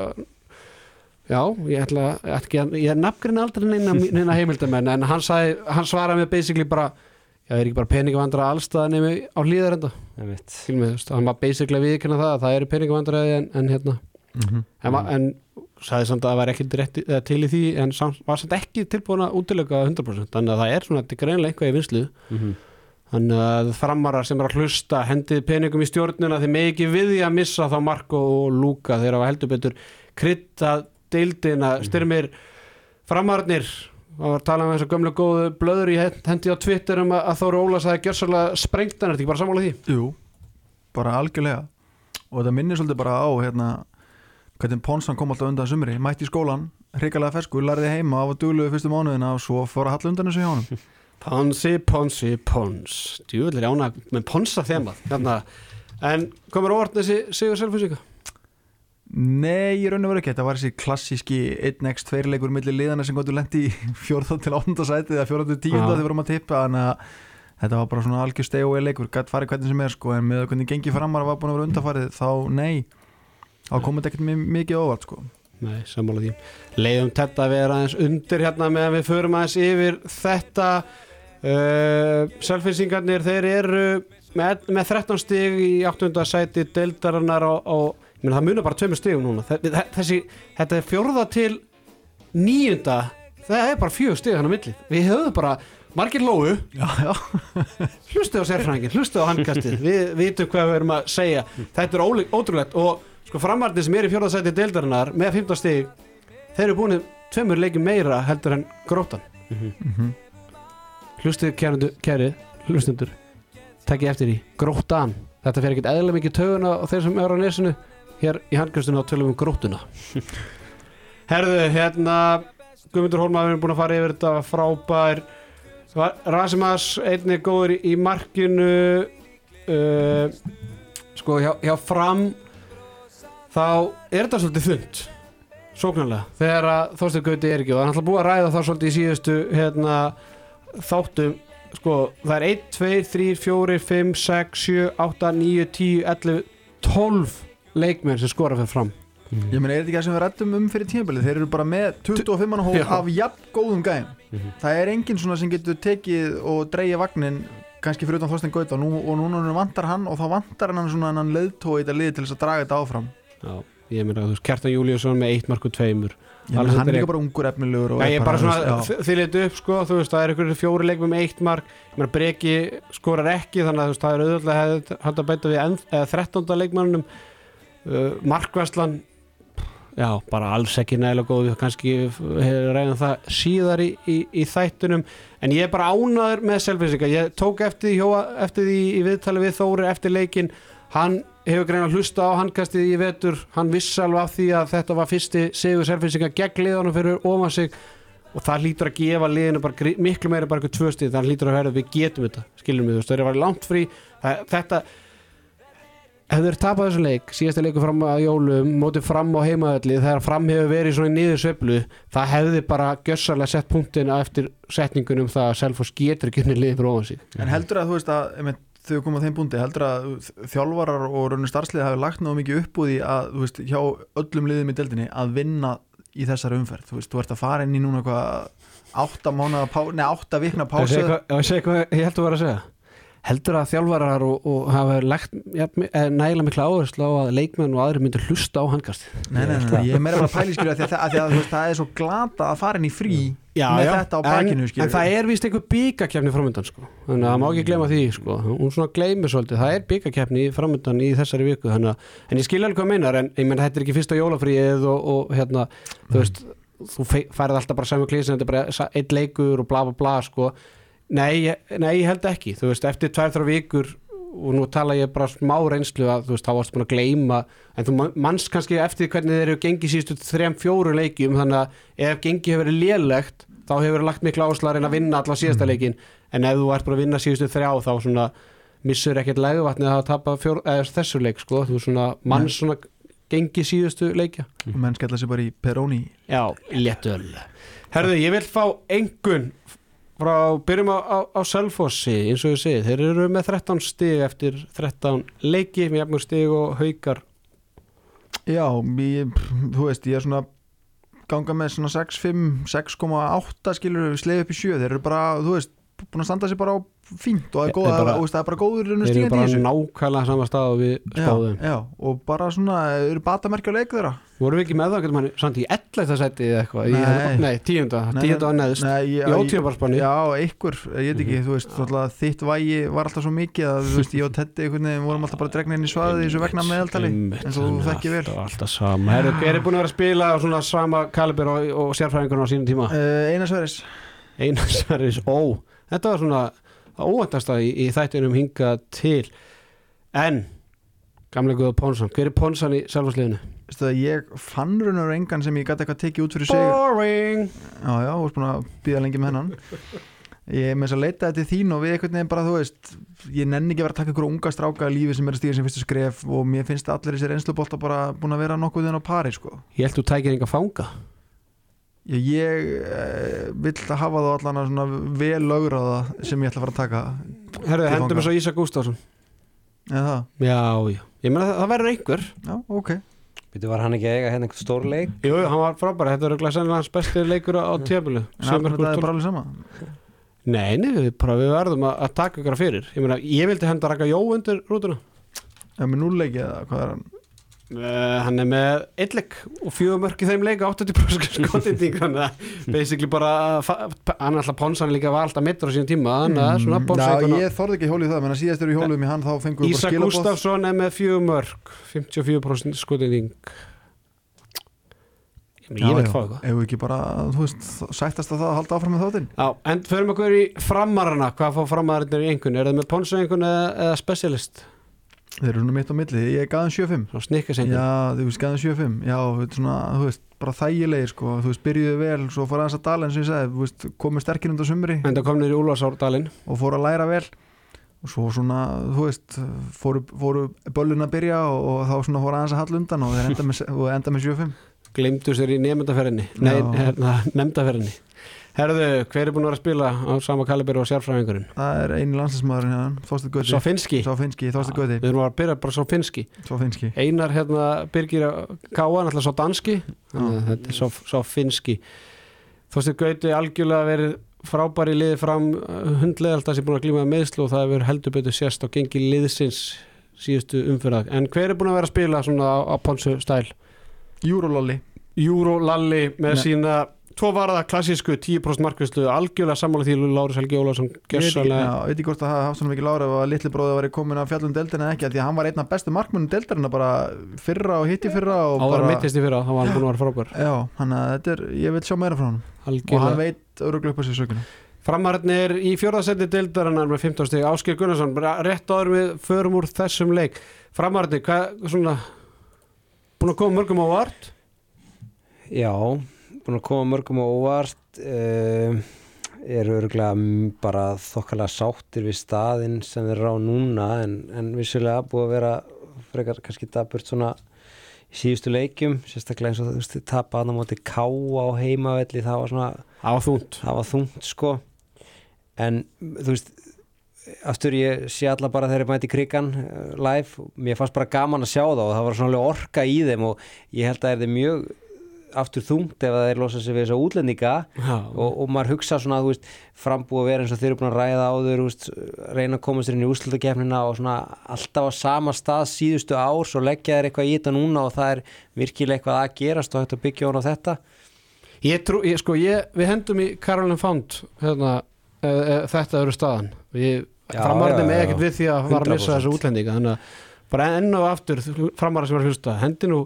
já, ég ætla ekki að ég nafngrin aldrei neina, neina heimildamenn en hann, sagði, hann svaraði mér basically bara já, það er ekki bara peninga af andraði allstað nefnir á hlýðarenda hann var basically að viðkynna það að það eru peningavandræði en, en hérna Mhm. en, mm. en sagði samt að það var ekki til í því en samt, var samt ekki tilbúin að útilega 100% þannig að það er svona, þetta er greinlega eitthvað í vinslu Mhm. þannig að framarar sem er að hlusta hendið peningum í stjórnuna þeir með ekki við því að missa þá Marko og Luka þeir hafa heldur betur krytta deildina, styrmir framararnir það var að tala um þessu gömlu góðu blöður í hendi á Twitter um að, Þóru Ólas hafi gjörsalega sprengt hann, er þetta ekki bara sammála því? Jú, bara algjörlega og þetta minnir svolítið bara á hérna, hvernig Ponsan kom alltaf undan sumri mætti í skólan, hrikalega fersku, lærði heima og var dugluðu fyrstu mánuðina og svo fór að halla undan þessu hjá honum Ponsi, Ponsi, Pons djúvillir ána með Ponsa þemað hérna. en komur óvart þessi Sigur Selfusíka? Nei, ég raun og veru ekki, þetta var þessi klassíski 1x2 leikur millir liðana sem gotur lendi í 14 til 8. sæti eða 14 til 10. Já. þegar við vorum að tippa þannig að þetta var bara svona algjör steg og leikur gætt farið hvernig sem er sko en með hvernig gengi framar var búin að vera undarfarið þá nei þá komið ekkert mi- mikið óvart sko. Nei, sammála því. Leiðum þetta að vera aðeins undir hérna meðan við förum aðeins yfir þetta. Uh, Selfinsingarnir þeir eru með, með 13 stig í 8. sæti deildarinnar og, og meina það munar bara tveimur stigum núna. Þe- þe- þessi, þetta er fjórða til níunda. Það er bara fjögur stig hann á milli. Við höfum bara margir lóu hlustu á sérfrængin, hlustu á handkastið. Við vitum hvað við erum að segja. Þetta er ótrúlegt og sko framarðin sem er í fjórðasæti deildarinnar með 15 stig þeir eru búin tveimur leikjum meira heldur en grótan Mhm. hlustu kæru, kæri hlustundur takk ég eftir í grótan þetta fer ekkert eðlilega mikið töguna og þeir sem eru á nesinu. Hér í handkastinu á tölum um grótuna herðu, hérna Guðmundur Hólmaður er búin að fara yfir þetta frábær. Rasimas einnig góður í, í markinu. Uh, sko hjá, hjá fram þá er þetta svolítið þund sóknarlega þegar að Þorstein Gauti er ekki og það er alltaf búið að ræða það svolítið í síðustu hérna, þáttum sko það er 1, 2, 3, 4, 5, 6, 7, 8, 9, 10, 11 12 leikmenn sem skora fyrir fram. Ég meina, er þetta ekki það sem við rættum um fyrir tímabilið? Þeir eru bara með 25 manna hóp af jafn góðum gæm Mhm. Það er enginn svona sem getur tekið og dreigja vagnin kannski fyrir utan Þorstein Gaut og, nú, og núna vantar hann og þá vantar hann svona hann í þetta liði til þess að draga þetta áfram Já, ég meina þú veist Kjartan Júliusson með 1 mark og 2 ég Alveg meina, hann þetta er líka bara ungur efnilegur Já, ég er bara svona já. þyllit upp sko, þú veist, það er einhverju fjóri leikmum með eitt mark, ég meina Breki skorar ekki þannig að þú veist, það er auðvitað hægt að bæta við enn, eða 13. leikmannunum. Uh, Markvæslan já, bara alls ekki nægilega góð við kannski ræðan það síðar í, í, í þættunum en ég er bara ánaður með selfinsinga ég tók eftir því, hjóa, eftir því í viðtali við Þóri eftir leikin hann hefur greina hlusta á handkastið í vetur. Hann vissi alveg af því að þetta var fyrsti sigur selfinsinga gegn liðanum fyrir ofan sig. Og það hlýtur að gefa liðinu bara miklu meira bara eitthvað tvö stíð það hlýtur að verða við getum þetta skilum við, þú veist, það er að vera langt frí. Það, þetta ef þeir tapað þessu leik, síðasta leiku fram að jólum mótið fram á heimaðalli þegar fram hefur verið svona í niður sveiflu það hefði bara gjössalega sett punktin eftir setningunum það að Selfoss getur ekki unni liðið fyrir ofan sig. En heldur að þú veist að þau komum á þeim búndi, heldur að þjálfarar og raunir starfsliði hafi lagt náðu mikið upp úr því að þú veist, hjá öllum liðum í deildinni að vinna í þessari umferð. Þú veist, þú ert að fara inn í núna átta vikna pásu. ég held að vera að segja heldur að þjálfarar og, og hafa lagt ja, nægilega mikla áherslu á að leikmenn og aðri myndir hlusta á handkast Nei, nei, nei, ég er meira bara að pæli skilja að, að, að, að þú veist, það er svo glata að fara inn í frí já, með já, þetta á en, bakinu skilur en það er vist einhver byggakeppni framöndan sko. þannig að það má ekki glema því sko. hún svona gleymir svolítið, það er byggakeppni framöndan í þessari viku þannig að, en ég skil alveg hvað meinar en ég menn þetta er ekki fyrsta jólafríið og, og hérna, þú veist þú færið alltaf bara saman klísin þetta er bara einn leikur og bla bla bla sko. Nei, nei, ég held ekki. Þú veist, eftir tvær þrjá vikur og nú tala ég bara smá reynslu að þú veist, þá varst búin að gleyma en þú man- manst kannski eftir hvernig þeir eru gengið síðustu þrejum fjóru leikjum þannig að ef gengið hefur verið lélegt þá hefur verið lagt mikla áherslu að reyna að vinna alla síðasta leikin en ef þú ert bara að vinna síðustu þrjá þá svona missur ekkert legvatni að tapa fjór, þessu leik sko, þú svona mann svona gengið síðustu leikja. Og menn skella sér bara í Peroni. Já, léttöl Herðu, ég vil fá engun frá, byrjum á, á, á Selfossi eins og ég segi, þeir eru með 13 stig eftir 13 leiki með jafnmur stig og haukar. Já, ég, þú veist, ég er svona ganga með svona 6,5 6,8 skilur við sleið upp í 7 þeir eru bara, þú veist, búin að standa sér bara á fínt og það er, Þeir bara- það er bara góður raunum þeir eru stígandi í bara þessu. nákvæmlega sama stað og við já, spáðum. já, og bara svona, eru batamerki á leik þeirra. Vorum við ekki með það, getur manni, samt í 11. seti eða eitthvað, í- Nei. nei, tíunda. Tíunda og nei, neðst, Nei, ég, í ótíðabarspanni Já, einhver, ég veit ekki, þú veist alltaf, þitt vægi var alltaf svo mikið að þú veist, ég og einhvern veginn vorum alltaf bara dregna inn í svaðið í þessu vegna meðaltali og þú þekki vel. alltaf, sama, er búin að vera að spila á svona sama kalibur og, og sérfræðingur á sínum tíma? Uh, Einar Sveris Einar Sverris Ó þetta var svona óvæntasta í, í þættinum hinga til. En gamlega guða Pónsson hver er Pónsson í það, ég fann raun og engan sem ég gæti eitthvað tekið út fyrir sig Boring! Já, já, þú veist búin að býða lengi með hennan. Ég er með þess að leita þetta þín og við einhvern veginn bara, þú veist ég nenni ekki að vera að taka ykkur unga stráka í lífi sem er að stíga sem fyrstu skref og mér finnst allir þessi reynslubolta bara búin að vera nokkuð þinn á pari, sko. Ég held þú tækir enga fanga Ég, ég eh, vill að hafa þá allan að svona vel lögraða sem ég ætla að fara að taka Herðu, hendum við svo Ísak það, Já, já, ég meina það, það verður einhver. Já, ok. Býtu, var hann ekki að eiga hérna einhvern stór leik? Jú, hann var frábær, þetta er örugglega sennilega hans besti leikur á tíðabili en þetta er bara alveg sama? Nei, nei, við, bara, við verðum að, að taka ykkur fyrir. Ég meina, ég vildi henda raka Jó undir rútuna. Ef með núleiki eða hvað er hann uh, Hann er með eitt leik og fjögur mörk í þeim leik 80% skotindík Þannig að basically bara Hann er alltaf ponsan líka var alltaf mittur á sínum tíma Þannig að svona Mm, ponsan Já, ég þorði ekki að hjóla í það, menn að síðast eru í hjólum í hann þá fengum við bara Ísak skilabóð Gustafsson er með fjögur mörk 54% skotindík Ég, veit hvað Ef við ekki bara, þú veist, sættast að það að halda áfram með þáttinn? Já, en förum okkur í framarana Hvað fá framararnir í einhvern? Er það með ponsa einhvern eða, eða specialist? Þeir eru svona mitt á milli, ég gaf þeim 7-5 Svo snikkas einhvern Já, þú veist, þeim 7-5 Já, er svona, þú veist, bara þægilegir sko, þú veist, byrjuðu vel, svo fór aðeins að dala eins og ég sagði, þú veist, komið sterkir undan sumri. En það kom niður í Úlfarsárdalinn. Og fór að læra vel. Og svo svona, þú veist fóru, fóru böllun að byrja og, og þá svona fór aðeins að halla undan og þeir enda með, enda með 7-5 Gleimdu sér í nefndaferðinni Nei, Já. hérna, nefndaferðinni Herðu, hver er búin að vera að spila á sama kaliberi og sérfræðingurinn? Það er eini landsinsmaðurinn hérna, Þorsteinn Göti Svo finski Svo finski, Þorsteinn Göti Við erum að byrja bara svo finski Svo finski Einar hérna Birgir Káan, alltaf svo danski. Þannig að Þetta er svo, svo finski Þorsteinn Gauti algjörlega verið frábæri liði fram hundlega alltaf sem búin að glíma með meðslu og það hefur heldur betur sérst á gengi liðsins síðustu umfyrðað en hver er búin að vera að spila svona á, á Ponsu stæl? Júrólolli Júró Lalli með Nei. sína tvo varða klassísku 10% markvislu algjörlega sammála því Láris Helgi Ég ekki- gessanlega já, veit ekki hvort það hafa haft svona mikið lára að litli bróði var komin að fjallum deildina eða ekki því að hann var einn af bestu markmunum deildarina bara fyrra og hitti fyrra og áður að bara mittist í fyrra, þá var hann búin að vera frábær. Já, hann að þetta er, ég vil sjá meira frá hann og hann algjörlega veit öruglega upp á sér sökuna Framarnir í fjórðasendi deildarinnar með 15 stig. Áskir Gunnarsson, rétt áður við förum úr þessum leik. Framarnir, hvað svona búin að koma mörgum á vart Já, búin að koma mörgum á óvart uh, eru örgulega bara þokkalega sáttir við staðinn sem þeir eru á núna en, en vissulega búið að vera frekar kannski daburt svona í síðustu leikjum, sérstaklega eins og þú veist tapa hann á móti ká á heimavelli það var svona, það var þungt sko. En þú veist aftur ég sé alla bara þegar ég mæti krigan uh, live, mér fannst bara gaman að sjá það og það var svona alveg orka í þeim og ég held að það er mjög aftur þungt ef að þeir losa sig við þessa útlendinga. Og, og maður hugsa svona veist, frambúið að vera eins og þeir eru búin að ræða áður þú veist, reyna að koma sér inn í úrslutakefnina og svona alltaf á sama stað síðustu ár svo leggja þeir eitthvað í þetta núna og það er virkilega eitthvað að gerast og hægt að byggja hún á þetta. Ég trú, ég, sko, ég, við hendum í Carolyn Found hérna, e, e, þetta eru staðan. Við Já, með ekkert við því að fara að missa 100%. þessu útlendinga þannig að bara enn og aftur framarar sem var að hlusta, hendi nú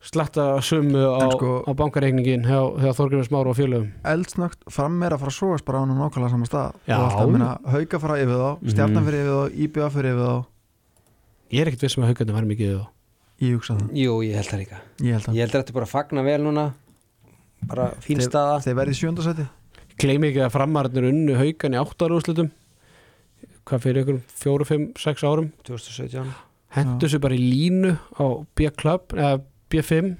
sletta sumu á, sko- á bankareikningin hjá, hjá Þorgrymur Smáru og félögum. Eldsnögt fram er að fara að sóast bara á hann á nákvæmlega sama stað. Já. og alltaf minna hauka fara yfir þá, Mhm. stjarnan fyrir yfir þá IBA fyrir yfir þá, Ég er ekkert viss með að haugandi var mikið þá. Ég hugsa það. Jú, ég held það líka. Ég held Ég held að þetta bara að fagna vel núna. Bara fín Þeir- staða. þeir verði í sjöndasæti Gleimi ekki að framararnir unnu haugan í áttarúslutum hvað fyrir ykkur fjóru, fimm, sex árum? 2017 hendu sér bara í línu á B-Club eða B5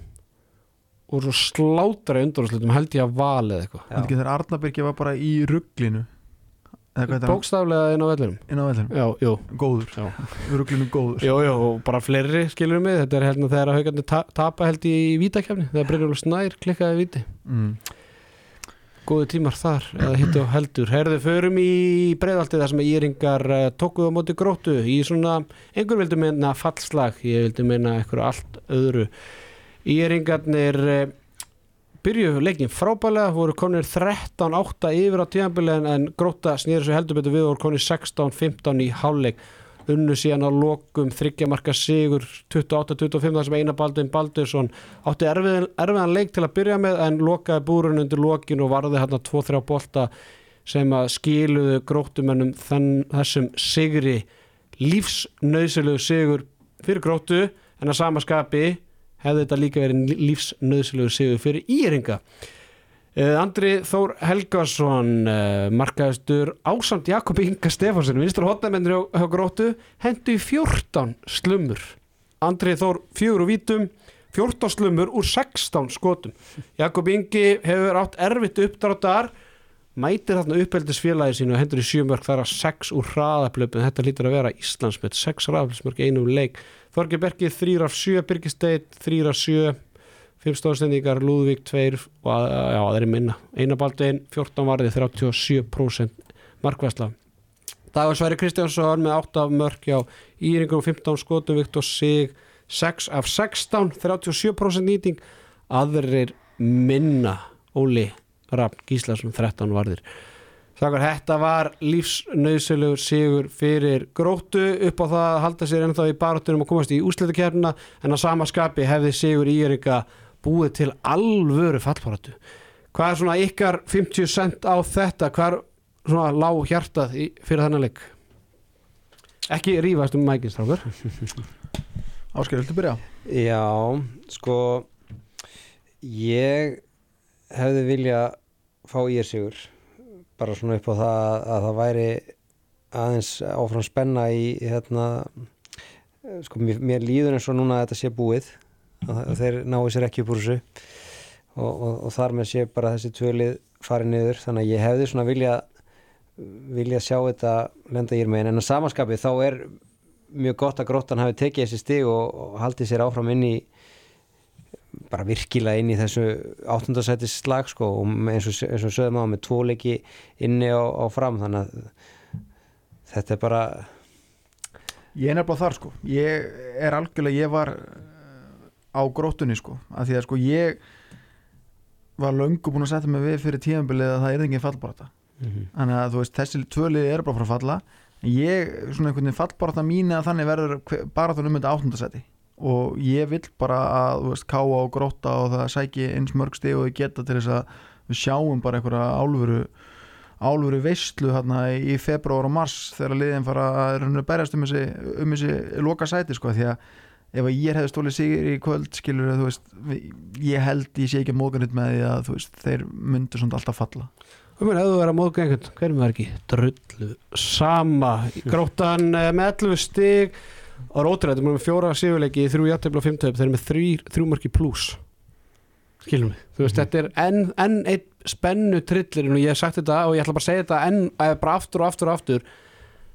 og svo slátra í undanúslutum held ég að valið eitthvað. Þetta ekki þegar Arnabyrgi var bara í rugglinu eða hvað það, bókstaflega inn á vellinum. Inn á vellinum? Já, jú, góður, já. rugglinu góður. Jú, jú, og bara fleiri skilur mig. Þetta er hérna þegar haugandi ta tapa held í vítakefni þegar Brynjólfur Snær klikkaði í víti. Mm. Góðu tímar þar eða hittu á heldur. Herðu, förum í breiðaltið þar sem íringar uh, tókuðu á móti gróttu í svona, einhver vildi meina fallslag, ég vildi meina eitthvað allt öðru. Íringarnir uh, byrjuðu leikin frábælega, voru konir 13-8 yfir á tíðanbili en, gróta snýður svo heldur betur við voru konir 16-15 í hálfleik unnu síðan á lokum þryggjamarka sigur 28-25 þar sem Einar Baldvin Baldursson átti erfiðan, erfiðan leik til að byrja með en lokaði búrun undir lokin og varði hérna 2-3 bolta sem að skiluðu gróttumennum þann, þessum sigri. Lífsnauðsilegu sigur fyrir gróttu en að sama skapi hefði þetta líka verið lífsnauðsilegu sigur fyrir íringa Andri Þór Helgason uh, markaðistur ásamt Jakob Inga Stefánsen vinstur hotnamendur hjá, hjá gróttu hendu í 14 slumur Andri Þór fjögur úr vítum 14 slumur úr 16 skotum. Jakob Ingi hefur átt erfitt uppdráttar mætir þarna uppeldisfélagi sínu og hendur í sjömörk þar að sex úr hraðaplöpun þetta lítur að vera Íslandsmet, sex hraðaplöpsmörk einum leik, Þorgir Bergi þrýr af sjö, Birgisteit þrýr af sjö fimm stóðstendingar, Lúðvík tveir og að, já, er minna. Einabaldin, 14 varði, 37% markvæsla Dagur Sværi Kristjánsson með 8 af mörk já, Íringum 15 skotum, Viktor Sig 6 af 16 37% nýting. Aðrir minna Óli Rafn Gíslason 13 varðir. Þakkar, þetta var lífsnauðsölugur sigur fyrir gróttu. Upp á það að halda sér ennþá í barátunum og komast í úslitakefnina en að sama skapi hefði sigur Íringa búið til alvöru fallparatu. Hvað er svona ykkar 50 cent á þetta? Hvað er svona lág hjartað í, fyrir þennan leik? Ekki rífast um mækins, Strákur. Ásker, viltu byrja? Já, sko ég hefði vilja fá er sigur bara svona upp á það að það væri aðeins áfram spenna í hérna sko mér, mér líður eins og núna að þetta sé búið að þeir náu sér ekki upp úr þessu. Og, og, og þar með sé bara þessi tvölið farið niður. Þannig að ég hefði svona vilja vilja sjá þetta lenda í mér en að samanskapið þá er mjög gott að gróttan hafi tekið þessi stig og, og haldið sér áfram inn í bara virkilega inn í þessu áttundasætis slag sko. Og eins og, og sögum á með tvoleiki inni á, á fram. Þannig að þetta er bara Ég er nefnilega þar sko. Ég er algjörlega, ég var á gróttunni sko. Að því að sko ég var löngu búin að setja mig við fyrir tíðanbilið að það er engin fallbarata mm -hmm. þannig að þú veist, þessi tvölið er bara frá falla. Ég, svona einhvern veginn fallbarata mín að þannig verður baratan um þetta áttundasæti og ég vil bara að veist, káa og gróta og það sæki eins mörg steg og ég geta til þess að við sjáum bara einhverja álfuru álfuru veistlu hérna í februar og mars þegar liðin fara að berjast um þessi, um þessi loka sæti sko því að ef að ég hefði stólið sigur í kvöld skilur þú veist ég held ég sé ekki móganitt með því að veist, þeir myndu svona alltaf falla. Þú mér hefðu verið að móðga einhvern, hverjum var ekki? Drullu sama gróttan eh, með 11 stig. Og erum með fjóra sigurleiki þrjú jættefla og fimmtöf, þeir eru með þrjú, þrjú mörki pluss skilum við, þú veist, Mhm. þetta er enn en einn spennu trillirinn og ég hef sagt þetta og ég ætla bara að segja þetta enn eh, bara aftur og aftur og aftur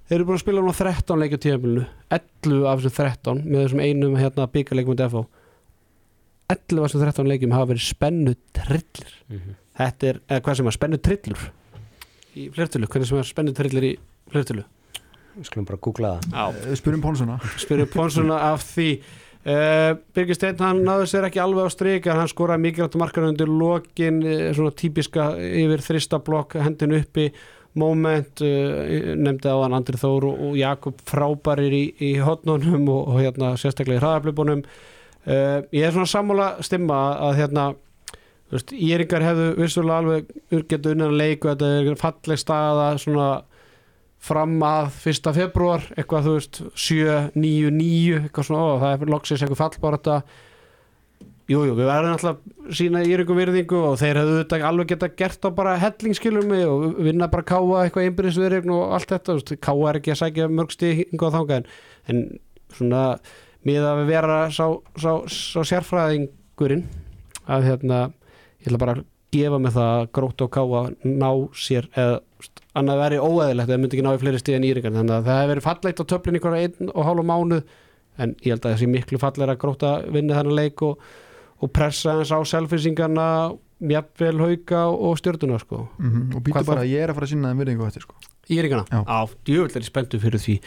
þeir eru búin að spila núna 13 leikja tíðanbílunu 11 af þessum 13 með þessum einum hérna byggarleikum með DFO 11 af þessum 13 leikjum hafa verið spennu trillir þetta er, eða hvað sem er spennu trillur í flertölu, hvernig sem er spennu trillir í flertölu við skulum bara googla það. Spyrum Pónsuna spyrir Ponsuna af því. Uh, Birgir Steinn hann náður sér ekki alveg á strik en hann skoraði mikilvægt markar undir lokin uh, svona típiska yfir þrista blokk hendin uppi moment, uh, nefndi á hann Andri Þór og, Jakob frábærir í, í hotnunum og, og hérna sérstaklega í hraðaflipunum uh, ég er svona sammála stimma að hérna veist, Íringar hefðu vissulega alveg urgett unnan leiku, þetta er falleg staða svona fram að fyrsta februar eitthvað þú veist 7, 9, 9 eitthvað svona, ó, það er loksins eitthvað fallbár þetta jújú, við verðum alltaf sína í ykkur virðingu og þeir hefðu þetta alveg geta gert á bara hellingskilum og vinna bara káa eitthvað einbyrðisverðin og allt þetta, káa er ekki að sækja mörg stig hingað þangað en, en svona miða að vera sá, sá, sá sérfræðingurinn að hérna ég ætla bara að gefa mig það að gróta og káa ná sér eða annað veri óæðilegt eða myndi ekki ná í fleiri stíð en íringar þannig að það hefur verið fallegt á töflin ykkur einn og hálfa mánuð en ég held að það sé miklu fallegra að gróta vinni þennan leik og, og pressa eins á selfisingarna mjafnvel hauka og stjórnuna sko. mm -hmm. Og býtu Hvað bara, ég er að fara að sinna þeim virðingu á þetta sko. Íringarna, Já. á, djúvill er ég spenntu fyrir því.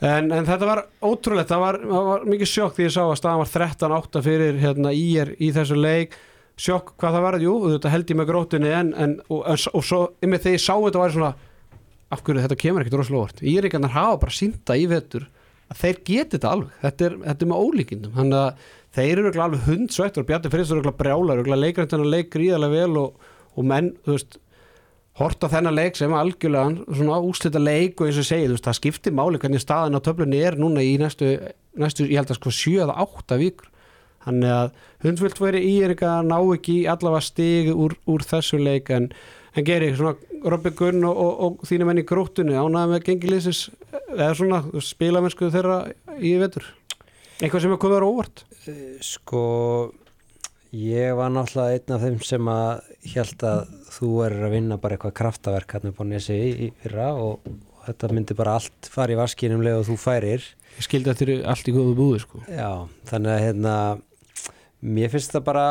En, en þetta var ótrúlegt, það var, það var mikið sjokk því ég sá að staðan var 13-8 fyrir hérna, ír í þessu leik. Sjokk hvað það var, jú, þetta held ég með grótunni en, en og, og, svo með þegar ég sá þetta var ég svona af hverju þetta kemur ekkert rosalega óvart? Íringarnar hafa bara sínda í vetur að þeir geti þetta alveg, þetta er, þetta er með ólíkindum. Þannig að þeir eru alveg hundsveitt og Bjarni Friðsson eru örugglega brjálar leikræntan leik gríðarlega vel og, og menn, þú veist horta þennan leik sem algjörlega svona úslita leik og eins og ég segi, þú veist, það skiptir máli hvernig staðin á töflunni er núna í næstu, næstu ég held að sko 7 eða 8 vikur. Þannig að hundsvilt veri í er eitthvað að ná ekki allavega stig úr, úr þessu leik en, en geri svona Robby Gunn og, og, og þínu menn í gróttunni ánaði með gengilísis eða svona spilamennsku þeirra í vetur eitthvað sem er komið á óvart sko Ég var náttúrulega einn af þeim sem að held að þú er að vinna bara eitthvað kraftaverk hann upp á nesi í, í fyrra og, og þetta myndi bara allt fara í vaskinum leið og þú færir Ég skildi eftir allt í góðu búi sko. Já, þannig að hérna mér finnst það bara,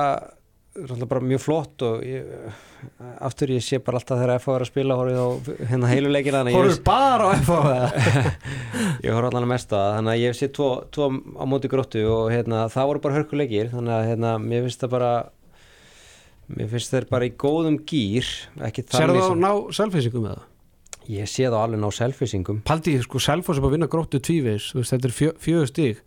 náttúrulega bara mjög flott og ég, aftur ég sé bara alltaf þegar FH er að spila horfið á hérna heiluleikina Hóruð bara á FH ég horf allan að mesta það þannig að ég sé tvo, tvo á móti gróttu og hérna það voru bara hörkuleikir þannig að hérna mér finnst það bara mér finnst þeir bara í góðum gýr þannig þá sem ná selfisingum með það? ég sé þá alveg ná selfisingum Paldi, sko, Selfoss er bara að vinna gróttu veist, þetta er fjö, fjögur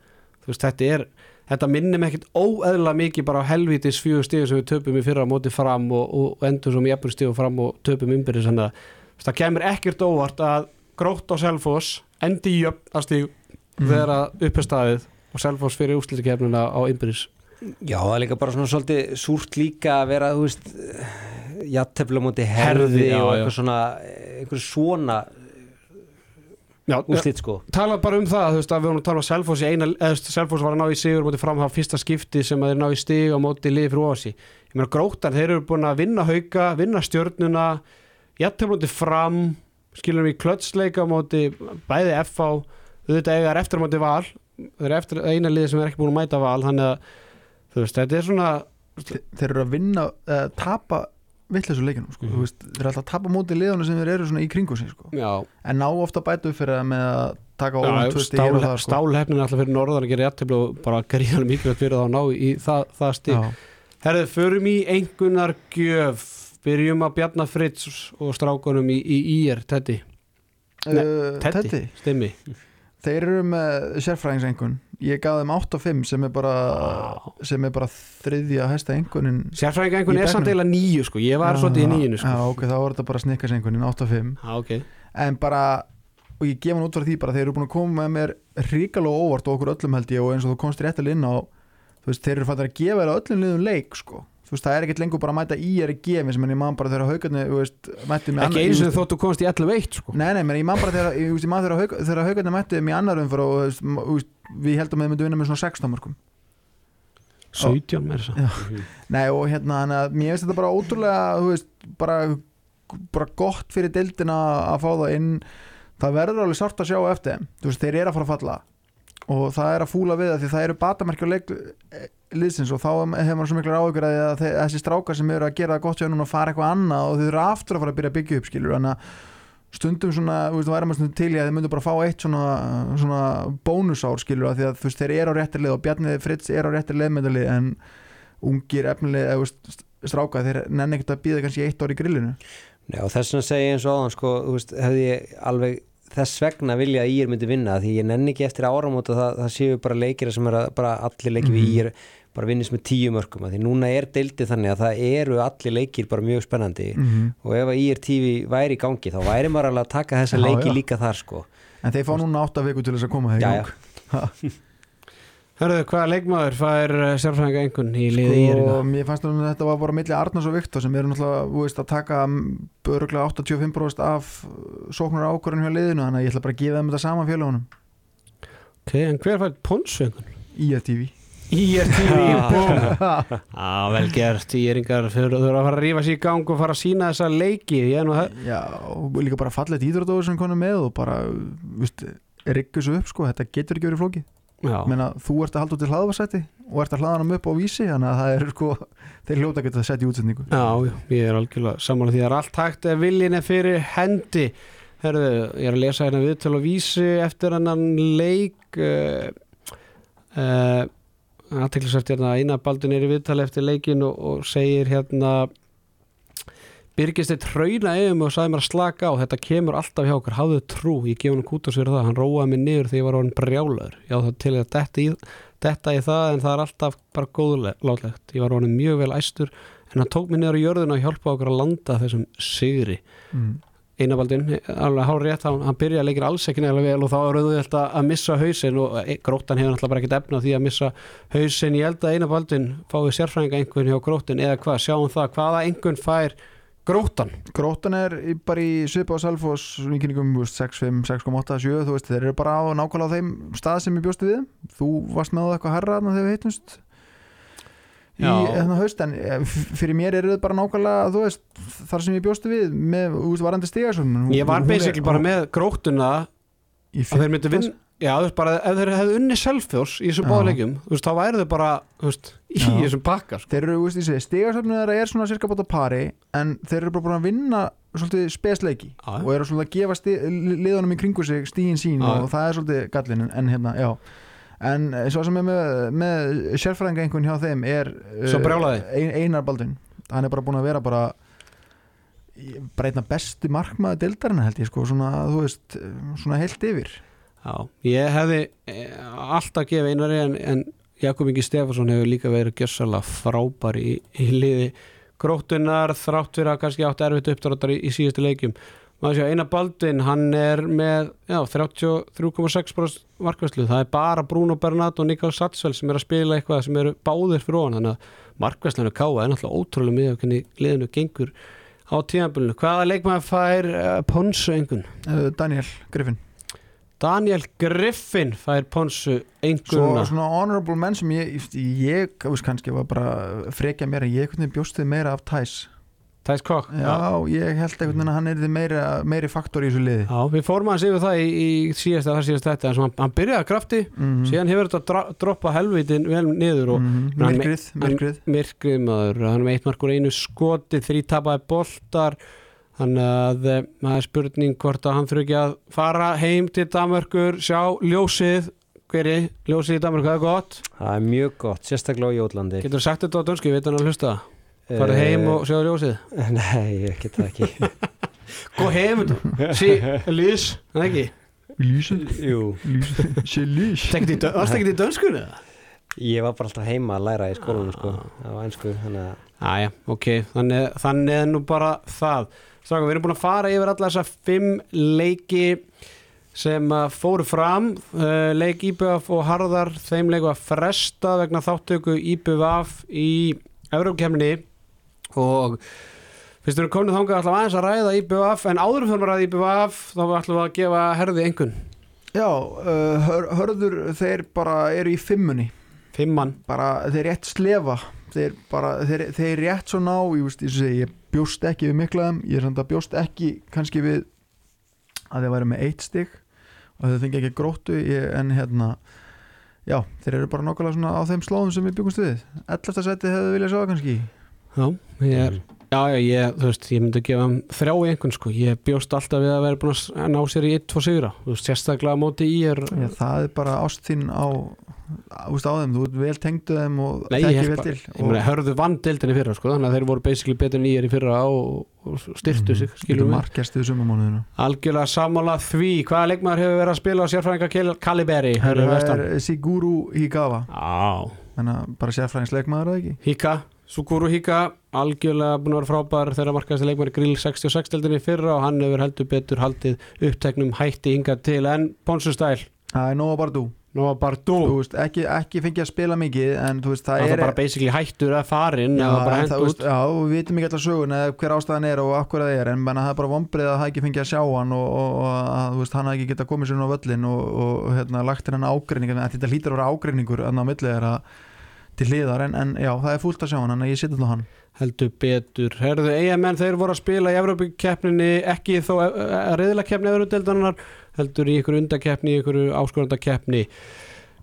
veist, þetta er, þetta minnum ekkit óeðla mikið bara á helvítis fjögur stig sem við töpum í fyrra móti fram og, og, endur sem jafnur og fram og töpum umbyrðis þannig að það kemur ekkert óvart að grótt á Selfoss endi í jöfn að stig vera uppestæðið og Selfoss fyrir úslitakefnina á umbyrðis já það er líka bara svona svolítið súrt líka að vera þú veist jattefla móti herði, Herði, já, og já. eitthvað svona eitthvað svona Já, úrslit sko. Talað bara um það þú veist, að við vorum að tala um veist, Selfoss var að ná í sigur móti fram það fyrsta skipti sem að þeir ná í stig á móti liði fyrir óvasi ég meina gróttar, þeir eru búin að vinna hauka vinna stjörnuna jættum móti fram skilum við klötsleika móti bæði FH auðvitað eiga er eftir móti val. Þeir eru eftir eina liði sem er ekki búin að mæta val þannig að þú veist, þetta er svona Þe- þeir eru að vinna, uh, tapa vittlesu leikinum, sko, Mhm. þú veist þeir eru alltaf að tapa móti liðunum sem þeir eru svona í kringu sig, sko, en ná ofta bætu fyrir það með að taka tvö stig hér og það, sko. stálhefnin alltaf fyrir norðan að gera jættum og bara gríðan mikilvægt fyrir þá að ná í það, það Já. Herðu, förum í einhvernar gjöf. Byrjum að Bjarnar Fritz og strákunum í, í IR, Teddy. Nei, Uh, Teddy, Teddy, stimmi. Þeir eru með sérfræðingsengun ég gaf þeim 8 og 5 sem er bara sem er bara þriðja hæsta engunin Sérfræðinga Í er samt eiginlega nýju sko. Ég var svolítið í nýjunu sko. Já, ok, þá var þetta bara snikkarsengunin 8 og 5 Já, ok. En bara, og ég gef hann út frá því bara þeir eru búin að koma með mér ríkalega óvart og okkur öllum held ég og eins og þú komst réttilega inn á þú veist, þeir eru fættir að gefa þér öllum liðum leik sko, þú veist, það er ekkert lengur bara að mæta í er í gefi sem en ég man bara þegar haugarni, þú veist, Ekki eins og þóttu komast í 11-1 sko. Nei, nei, menn ég man bara þegar, haugarni mætti þeim í annar umfyrir og þú veist, við heldum að þeir myndu vinna með svona 16 mörgum 17 með þess Já. Nei, og hérna, að mér finnst þetta bara ótrúlega, veist, bara, bara gott fyrir deildina að fá það inn. Það verður alveg sárt að sjá eftir veist, þeir eru að fara að falla. Og það er að fúla við það því það eru leik eh, liðsins og þá hefur maður svo miklar áhugur að, að þe- þessi strákar sem eru að gera það gott hjá núna fara eitthvað annað og þau eru aftur að fara að byrja að byggja upp skilur þannig að stundum svona, þú veist, væri maður stundum til í að þau myndu bara fá eitt svona, svona bónusár skilur að því að þú veist, þeir eru á réttir leið og Bjarni Fritz er á réttir leiðmyndalið en ungir efnilega eða, veist, strákar, þeir nenni ekkert að býða kannski eitt ár í grillinu Já, og þess vegna segi ég eins og áðan sko, þú veist, hefði ég alveg þess vegna vilja að Ír myndi vinna því ég nenni ekki eftir áramót að það, það séu bara leikir sem er að, bara allir leikir við Mhm. Ír bara vinnist með tíu mörgum því núna er deildið þannig að það eru allir leikir bara mjög spennandi mm -hmm. og ef að Ír TV væri í gangi þá væri maður alveg að taka þessa Já, leiki já. líka þar sko en þeir fá núna átta viku til þess að koma gang. Hörðu, hvaða leikmaður fær eh, sérfræðinga einhvern í liði í og dag? mér fannst að þetta var bara milli Arnars og Viktor sem eru náttúrulega þú veist, að taka böruglega 85% af sóknar ákvörðinu hjá liðinu þannig að ég ætla bara að gefa þeim þetta saman félagunum Ok, en hver fær ponsu einhvern? IRTV IR TV, Ah. búm Já, vel gert, IR-ingar Þau eru að fara að rífa sér í gang og fara að sína þessa leiki. Ég er nú það Já, og líka bara fallet íþróttóður sem konum með og bara, veist, riggu svo upp sko, þetta getur ekki verið flókið. Já, Meina, þú ert að halda út til hlaðvarsæti og ert að hlaða hann upp á vísi þannig að það er sko, þeir hljóta að geta að setja í útsendingu. Já, já, ég er algjörlega sammála því að það er allt hægt ef viljin er fyrir hendi. Herðu, ég er að lesa hérna viðtöl og vísi eftir hennan leik uh, uh, aðteklisvært hérna eina baldun er í viðtali eftir leikin og, og segir hérna Birgist eitt hrauna mig og sagði mér að slaka á. Þetta kemur alltaf hjá okkur, hafðu trú. Ég gef hann kút á sér það, hann róaði mig niður þegar ég var orðin brjálaður, já það til að detta í, detta í það en það er alltaf bara góðlátlegt, ég var orðin mjög vel æstur en hann tók mig niður á jörðina og hjálpa okkur að landa þessum sigri. Mm. Einabaldin, alveg hár rétt hann, hann byrjaði að leikir alls ekki neðlega vel og þá er auðvitað að missa hausinn og e, gróttan hefur náttúrulega bara ekkert efna því að missa hausinn, ég held að einabaldin fái sérfræðinga einhvern hjá gróttin eða hvað, sjáum það, hvaða einhvern fær gróttan, Grótan er bara í svipa á Salfos í kynningum 6-5, 6-8, 7 þú veist, þeir eru bara á nákvæmlega á þeim stað sem ég bjóstu við. Þú varst með á eitthvað herra þarna þegar við hittumst í Já. þennan haust en eh, fyrir mér eru þau bara nákvæmlega þú veist, þar sem ég bjóstu við með veist, varandi stigasöfnum Ég var basically bara með gróttuna í að þeir myndu vinn Já, þú veist bara, ef þeir hefðu unni selfjós í þessum Já. báðleikjum, þú veist, þá væru þau bara, veist, í Já. þessum pakka, sko. þeir eru, þú veist, ég segi, stigasöfnum þeirra er svona cirka bóta pari en þeir eru bara búin að vinna svolítið spesleiki og eru svolítið að gefa liðunum í kringu sig stígin sín og það er svolítið gallin en hérna, já en eh, svo sem er með, með sérfræðinga einhvern hjá þeim er eh, ein, Einar Baldvin. Hann er bara búin að vera bara einna besti markmaður deildarinn held ég sko, svona, þú veist svona heilt yfir. Já, ég hefði eh, alltaf gefið einari en, en Jakob Ingi Stefansson hefur líka verið gjössalega frábær í, í liði gróttunar þrátt fyrir að kannski átt erfitt uppdráttar í, í síðustu leikjum Einar Baldvin, hann er með já, 33,6% markvæslu, það er bara Bruno Bernat og Niklas Satsvel sem er að spila eitthvað sem eru báðir fyrir ofan, þannig að markvæslinu káa er náttúrulega ótrúlega miða hvernig liðinu gengur á tímabilinu. Hvaða leikmaður fær uh, Ponsu engun? uh, Daniel Griffin Daniel Griffin fær Ponsu svo enguna. svona honorable menn sem ég, ég þú veist kannski var bara frekja mér en ég einhvern veginn bjóst þið meira af Thais Thijs Kokk. já, ég held einhvern veginn að hann er meira, meiri faktor í þessu liði. Já, við fórum að séu það í, í síðasta, það síðasta þetta, en hann, hann byrjaði að krafti, mm síðan hefur þetta dra, droppa helvitin vel niður og -hmm. hann- myrkrið, hann- myrkrið. myrkrið maður, hann er eitt markur einu skoti, þrý tapaði boltar, þannig að eh, það er spurning hvort að hann þurfi ekki að fara heim til Danmörkur, sjá ljósið, hverji, ljósið í Danmörku, það er gott, Það er mjög gott, sérstaklega á Jótlandi. Getur sagt þetta á dönsku, ég veit hann að hlusta, farið heim og sjá ljósið. Nei, ég get það ekki. Gå heim, sí, lys, það ekki, Lýsið, Jú, sé lýs. Varst ekki í dönskunni ég var bara alltaf heima að læra í skólanum sko, á einsku, þannig að Æja, ok, þannig, þannig er nú bara það. Stráka, við erum búin að fara yfir alla þessa fimm leiki sem að fóru fram. Uh, leik IBF og Harðar, þeim leiku að fresta vegna þáttöku IBF í Európkemni og fyrst við erum komin þangað alltaf aðeins að ræða IBF en áður fyrir að ræða IBF þá ætlum við að gefa herði einhvern. já, uh, hör, hörður þeir bara eru í fimmunni Fimmann. bara þeir rétt slefa þeir bara, þeir, þeir rétt svo ná ég, veist, ég, segi, ég bjóst ekki við miklaðum ég er samt að bjóst ekki kannski við að þeir væri með eitt stig og þeir fengi ekki gróttu ég, en hérna já, þeir eru bara svona á þeim slóðum sem við byggumst við 11. seti hefðu viljað sjá kannski Já, ég er Já, ég, þú veist, ég myndi gefa hann þrjá í einhvern sko, ég bjóst alltaf við að vera búin að ná sér í 1-2 sigra, þú veist, sérstaklega móti í er já, það er bara ást þín á á, veist, á þeim, þú vel tengdu þeim og Nei, held vel til ég meina, hörðu vann deildinni fyrra sko, þannig að þeir voru basically betur en í í fyrra og, og styrtu sig, skilum við markjastuðu sumamánuðinu Algjörlega sammála því, hvaða leikmaður hefur verið að spila á sérfræðinga Kaliberi, er að Hika, Sukuru Hika algjörlega búin að vera frábær þegar markaðist leikmaður grill 66 deildinni fyrra og hann hefur heldur betur haldið uppteknum hætti hingað til. En Ponsu Stæl, það er Nóa Bardú. Nóa Bardú. Þú veist, ekki, ekki fengið að spila mikið en þú veist, það það er er bara basically hættur að farin já, bara það, veist, já, við vitum ekki alltaf sögun eða hver ástæðan er og akkur það er en menna, það er bara vombrið að það ekki fengið að sjá hann og, og, og að, veist, hann hafi ekki getað komið sér inn á völlin og, og, hérna, lagt hennan ágreining en þetta hlýtur að vera ágreiningur en á milli er að til hliðar en, en já, það er fúlt að sjá hann en ég sitja alltaf hann. Heldur betur. Herðu, eigamenn þeir voru að spila í Evropakeppninni ekki þó reyðilega keppni Evropadeildarinnar heldur í ykkur undakeppni, í ykkur áskorundakeppni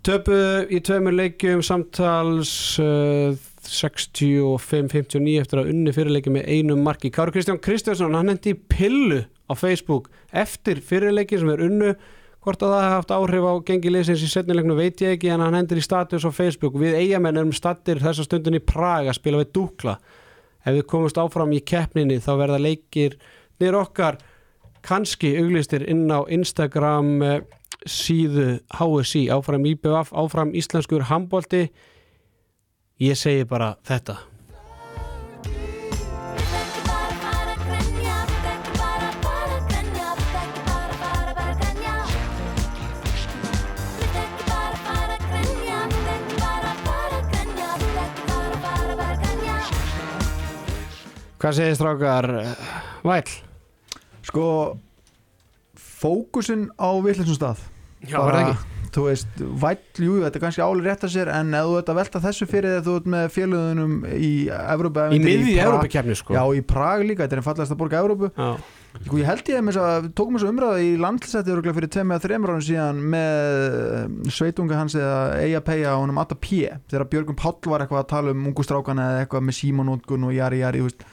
töpuðu í tveimur leikjum samtals uh, 65-59 eftir að unni fyrirleiki með einu marki. Káru Kristján Kristjánsson, hann hendi pillu á Facebook eftir fyrirleiki sem er unnu hvort að það hafa haft áhrif á gengi liðsins í setnilegnum veit ég ekki en hann hendur í status á Facebook. Við eigamenn erum stattir þessa stundin í Praga að spila við Dukla. Ef við komumst áfram í keppninni þá verða leikir nýr okkar kannski auglistir inn á Instagram eh, síðu HSI áfram IBF, áfram íslenskur handbólti ég segi bara þetta hvað segir strákar Væl? sko fókusin á vitleysum stað Já, var það ekki? þú veist, væll, jú, þetta er kannski áli rétt að sér en ef þú ert að velta þessu fyrir þegar þú ert með félöðunum í Evrópa Í miðji Európa-kefni sko Já, í Prag líka, þetta er einn fallegasta borga Evrópu Já. Sko, ég held ég að við tókum þess að umræða í landlisætti öruglega fyrir tveim eða þreim ráðum síðan með um, sveitunga hans eða Eija Peja og honum Atta P þegar Björgum Páll var eitthvað að tala um ungustrákana eða eitthvað með símanótkun og jari jari þú veist,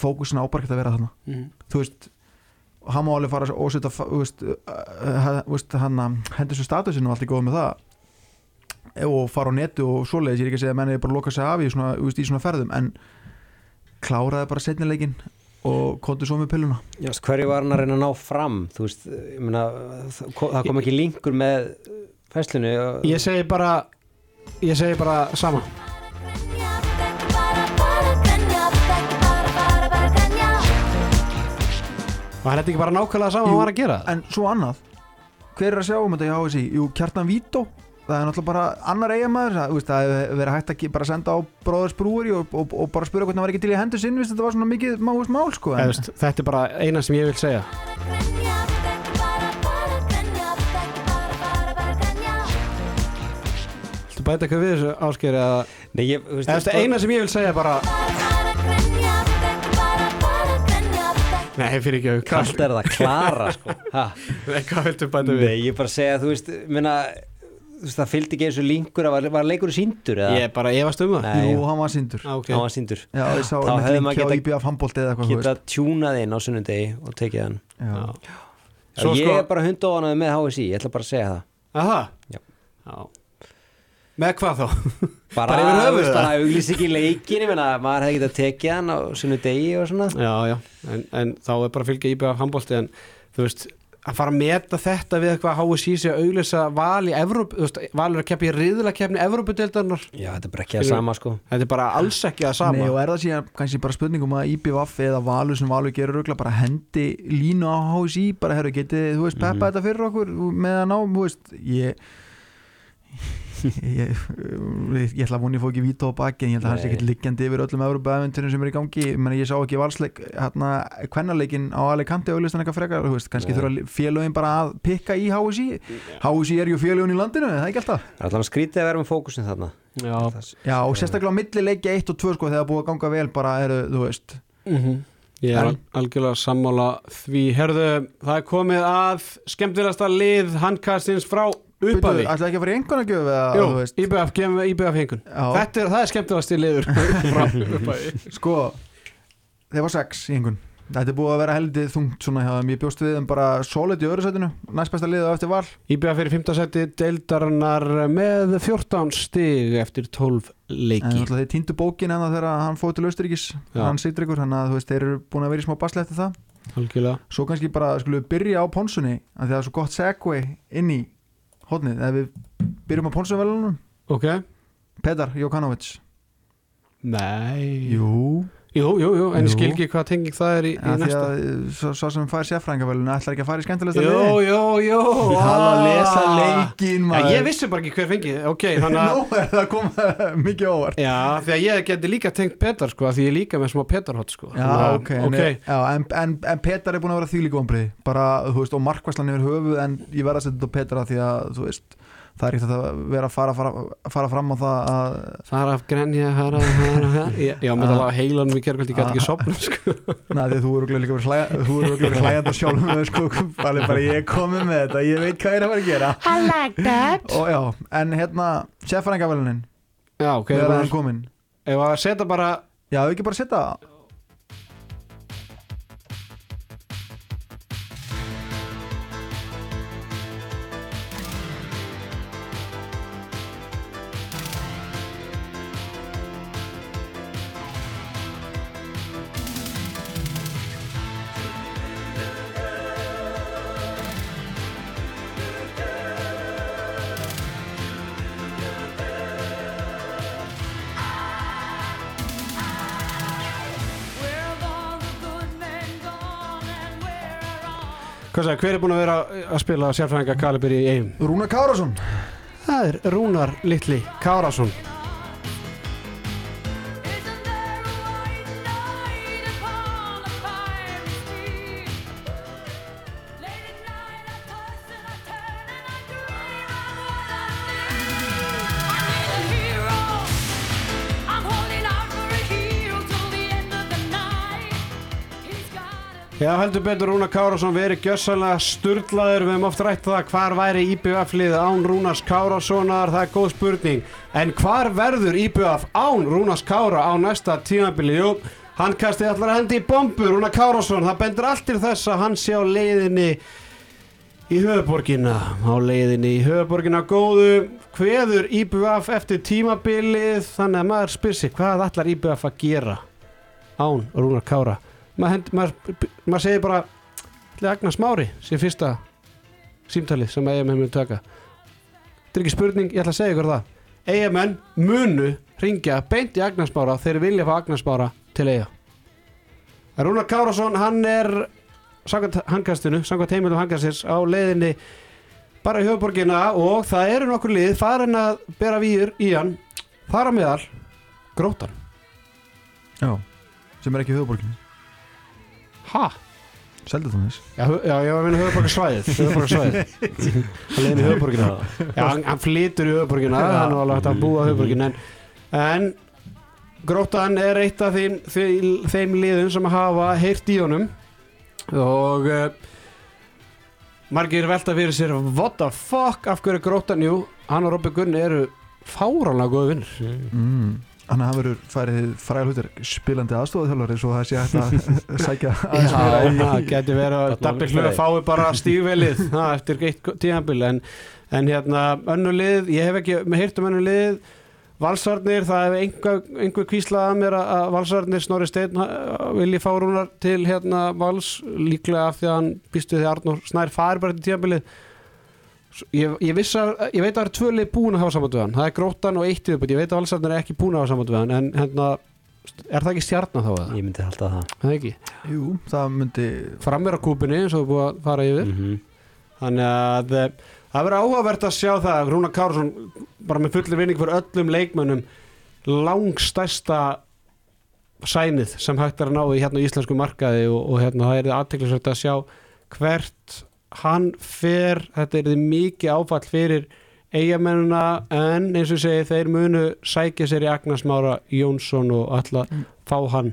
fókusin ábarkett að vera þarna. Mhm. þú veist hann má alveg fara og setja þú veist, uh, veist, hann að hendur svo statusinu og allt er góð með það. Og fara á netu og svoleiðis ég er ekki að segja að menni bara loka sig af í svona, veist, í svona ferðum en kláraði bara setnileikin og kontu svo með pilluna. Já, veist, hverju var hann að reyna að ná fram? Þú veist, ég meina það kom- ekki linkur með fæslunni og- Ég segi bara Ég segi bara sama Var þetta ekki bara nákvæmlega sama Jú, hann var að gera? en svo annað hver er að sjá um þetta í HSI? Jú, Kjartan Vító það er náttúrulega bara annar eigamæður það, það hefur verið hægt að bara senda á bróðurs brúri og, og, og bara spura hvernig hann var ekki til í hendur sinn, þetta var svona mikið máist mál sko, en, veist, þetta er bara eina sem ég vil segja Þú bæta eitthvað við þessu ásker eða Nei, ég, veist, eina sem ég vil segja bara Nei, fyrir ekki auðvitað kallt er það klara sko. Ha. Hvað viltu bæta við? Nei, ég bara segja, þú veist, minna, þú veist það fylgdi ekki eins og linkur að var, var leikur síndur eða? Ég er bara efast um það Nei, jú, hann var sindur Ah, ok. hann var síndur Já, ég sá einmitt hefði link hjá IBF handbólti eða eitthvað þú geta tjúnað inn á sunnundegi og tekið hann. Já. Já. Ég sko- er bara hundóanaði með HSI, ég ætla bara að segja það Aha Já. Já. Með hvað þá? bara, Bara yfir höfuð, bara auglýs ekki leikin ég meina, maður hefði getað tekið hann á sunnundegi og svona. Já, já, en, en þá er bara að fylgja íbjöða handbólti en þú veist, að fara að meta þetta við eitthvað að HSI sé að auglýsa val í Evróp, þú veist, valur að keppa í riðla keppni Evrópudeildarnar, Já, þetta er bara ekki að sama sko. Þetta er bara alls ekki að sama. Nei, og er það síðan kannski bara spurningum að IBVF eða Valur sem Valur gerur ögla bara hendi línu á HSI bara herru getið, þú veist, peppa þetta fyrir okkur með að ná, þú veist, ég ég, ég, ég ætla að voni að fá ekki víta á baki en ég held að hans er ekkert liggjandi yfir öllum Európa-eventurum sem er í gangi, ég, meni, ég sá ekki valsleik hérna, kvennarleikin á Alicante og listan eitthvað frekar, þú veist, kannski þurfa félögin bara að pikka í HSI HSI er ju félögin í landinu, er það er ekki alltaf? Það er alltaf skrítið að vera með fókusin þarna. Já, Það- Já, og sérstaklega á milli leikja 1 og 2 sko, þegar búið að ganga vel bara eru, þú veist. Mhm. Ég er algjörlega sammála því, herðu, það er komið að skemmtilegasta lið handkastins frá upphafi ætlaði ekki að fara í einhvern að eða, Jú, IBF, IBF hengun Já. Þetta er, það er skemmtilegasti liður. Frá upphafi sko þeir var sex í einhvern þetta er búið að vera heldur þungt svona hjá þeim. Ég bjóst við þeim bara solid í öðru setinu. Næst besta liðið á eftir val. IBF er í 5. seti deildarinnar með 14 stig eftir 12 en leiki alltaf þeir týndu bókin hennar þegar hann fóð til Austuríkis Já. hann sittur ykkur, þannig að veist, þeir eru búin að vera í smá basli eftir það. Algjörlega. Svo kannski bara skulum við byrja á ponsunni því að það er svo gott segway inn í hodnið, ef við byrjum á ponsunvelunum Ok. Pedar Jokanovic Nei. Jú, Jú, jú, jú, en ég Jú. skil ekki hvað tenging það er í, í af því næsta. að svo, svo sem fær sérfræðingavelun ætlar ekki að fara í skemmtilegsta Jú, liði jú, jú. Ég tala að lesa ah. leikin maður. ég vissi bara ekki hver fengið, ok, þannig að Nó er það komið mikið óvart. Já, því að ég geti líka tengt Petar sko, því ég er líka með smá Petarhot sko. Já, Þannig að- ok, en, ok, Já, en, en, en Petar er búin að vera þvílíku ombrið bara, þú veist, og markvæslan yfir höfuð en ég verð að setja þetta á Petar af því að, þú veist það er ekkert að vera að fara, fara, fara fram á það að fara af grenja, fara, fara, fara Ég já, með Ah. það laga heilanum í gerkvöld, ég gæti ekki Ah. sopna sko að þú eru líka verið verið hlæjandi sjálf með sko, bara, bara ég er komið með þetta, ég veit hvað ég er að fara að gera I like that. og já, en hérna sérfæringavelunin, Já, ok, erum ef hann komin að setja bara já, ekki bara setja Sagði, hver er búin að vera að spila sérfræðinga Kalibir í eigum? Rúna Kárasson Það er Rúnar Littli Kárásson heldur betur Rúnar Kárásson verið gjössalega sturlaður, við hefum oft rætt það hvar væri IBF liðið án Rúnars Kárássonar, það er góð spurning. En hvar verður IBF án Rúnars Kára á næsta tímabili? Jú, hann kastið allar hendi í bombu Rúnar Kárásson, það bendur allt til þess að hann sé á leiðinni í höfuborgina á leiðinni í höfuborgina góðu. Hveður IBF eftir tímabilið. Þannig að maður spyr sig hvað ætlar IBF að gera án Rúnar Kára maður, maður, maður segir bara ætli Agnar Smári sem fyrsta símtalið sem EMN mun taka? Þetta er ekki spurning, ég ætla að segja ykkur það. EMN munu ringja beint í Agnar Smára þeir vilja fá Agnar Smára til eiga Rúnar Kárasson hann er samkvæmt hangastinu, samkvæmt heimilum hangastins á leiðinni bara í höfuborgina og það eru nokkur lið farin að bera výr í hann þar á meðal grótan Já, sem er ekki í höfuborginu ha? Seldatónis Já, já, ég var að vinna höfuborgarsvæðið höfuborgarsvæðið hann leiðin í höfuborgina já, hann, hann flytur í höfuborgina hann var alveg hægt að búa höfuborgina en, en grótan er eitt af þeim, þeim, þeim liðum sem hafa heyrt í honum. Og uh, margir velta fyrir sér what the fuck, af hverju grótan jú, hann og Robby Gunni eru fáránlega góðu vinnur mm. Þannig að hann verður farið fræða hlutir spilandi aðstofað svo það sé hægt að sækja aðeins meira Já, í- það getur verið að Þarna Dabbi var Hlöð fræði. fái bara stígvelið það, eftir eitt tíðanbíl en, en hérna önnu lið, ég hef ekki með heyrt um önnu lið Valsarnir, það hefur einhver, einhver kvíslað að mér að- Valsarnir Snorri Steinn vilji fá rúnar til hérna Vals líklega af því að hann býstu því að Arnór Snær fari bara til tíðanbílið ég, ég, viss að, ég veit að það eru tvö lið búin að hafa samband við hann. Það er gróttan og eitt viðbútt, ég veit að Valsarnir er ekki búin að hafa samband við hann en hérna, er það ekki stjarnan þá eða? Ég myndi halda það. Það er ekki? Jú, það myndi frammeir á kúpunni eins og við búið að fara yfir. Mm þannig að eh, það verður áhugavert að sjá það Rúna Kársson bara með fullir vinning fyrir öllum leikmönnum langstærsta sænið sem hægt er að ná í hérna íslensku markaði og, og hérna það er aðteklisvægt að sjá hvert hann fer, þetta er því mikið áfall fyrir eigamennuna en eins og segi þeir munu sækja sér í Agnes Mára Jónsson og alla fá hann.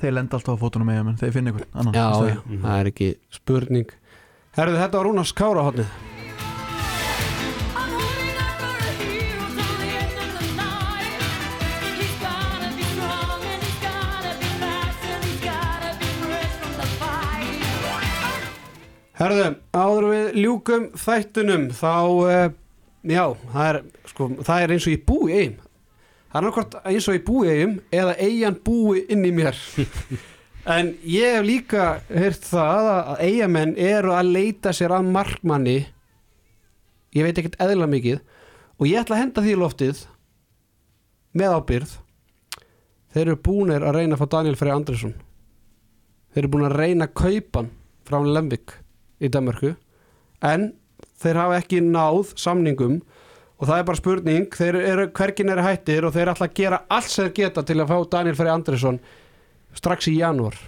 Þeir lenda alltaf á fótunum með menn, þeir finna ykkur annan Já, það er ekki spurning. Herðu, þetta var Rúnars Kára Herðu, áður við ljúkum þættunum þá, uh, já, það er, sko, það er eins og ég búi eigum Það er nákvæmt eins og ég búi eigum eða eigin búi inn í mér. En ég hef líka heyrt það að eigamenn eru að leita sér að markmanni. Ég veit ekkert eðla mikið. Og ég ætla að henda því loftið með ábyrð Þeir eru búnir að reyna að fá Daniel Frey Andresson Þeir eru búin að reyna að kaupa hann frá Lemvik í Danmarku en þeir hafa ekki náð samningum og það er bara spurning. Þeir eru, hvergin eru hættir og þeir ætla að gera allt sem þeir geta til að fá Daniel Frey Andresson strax í janúar.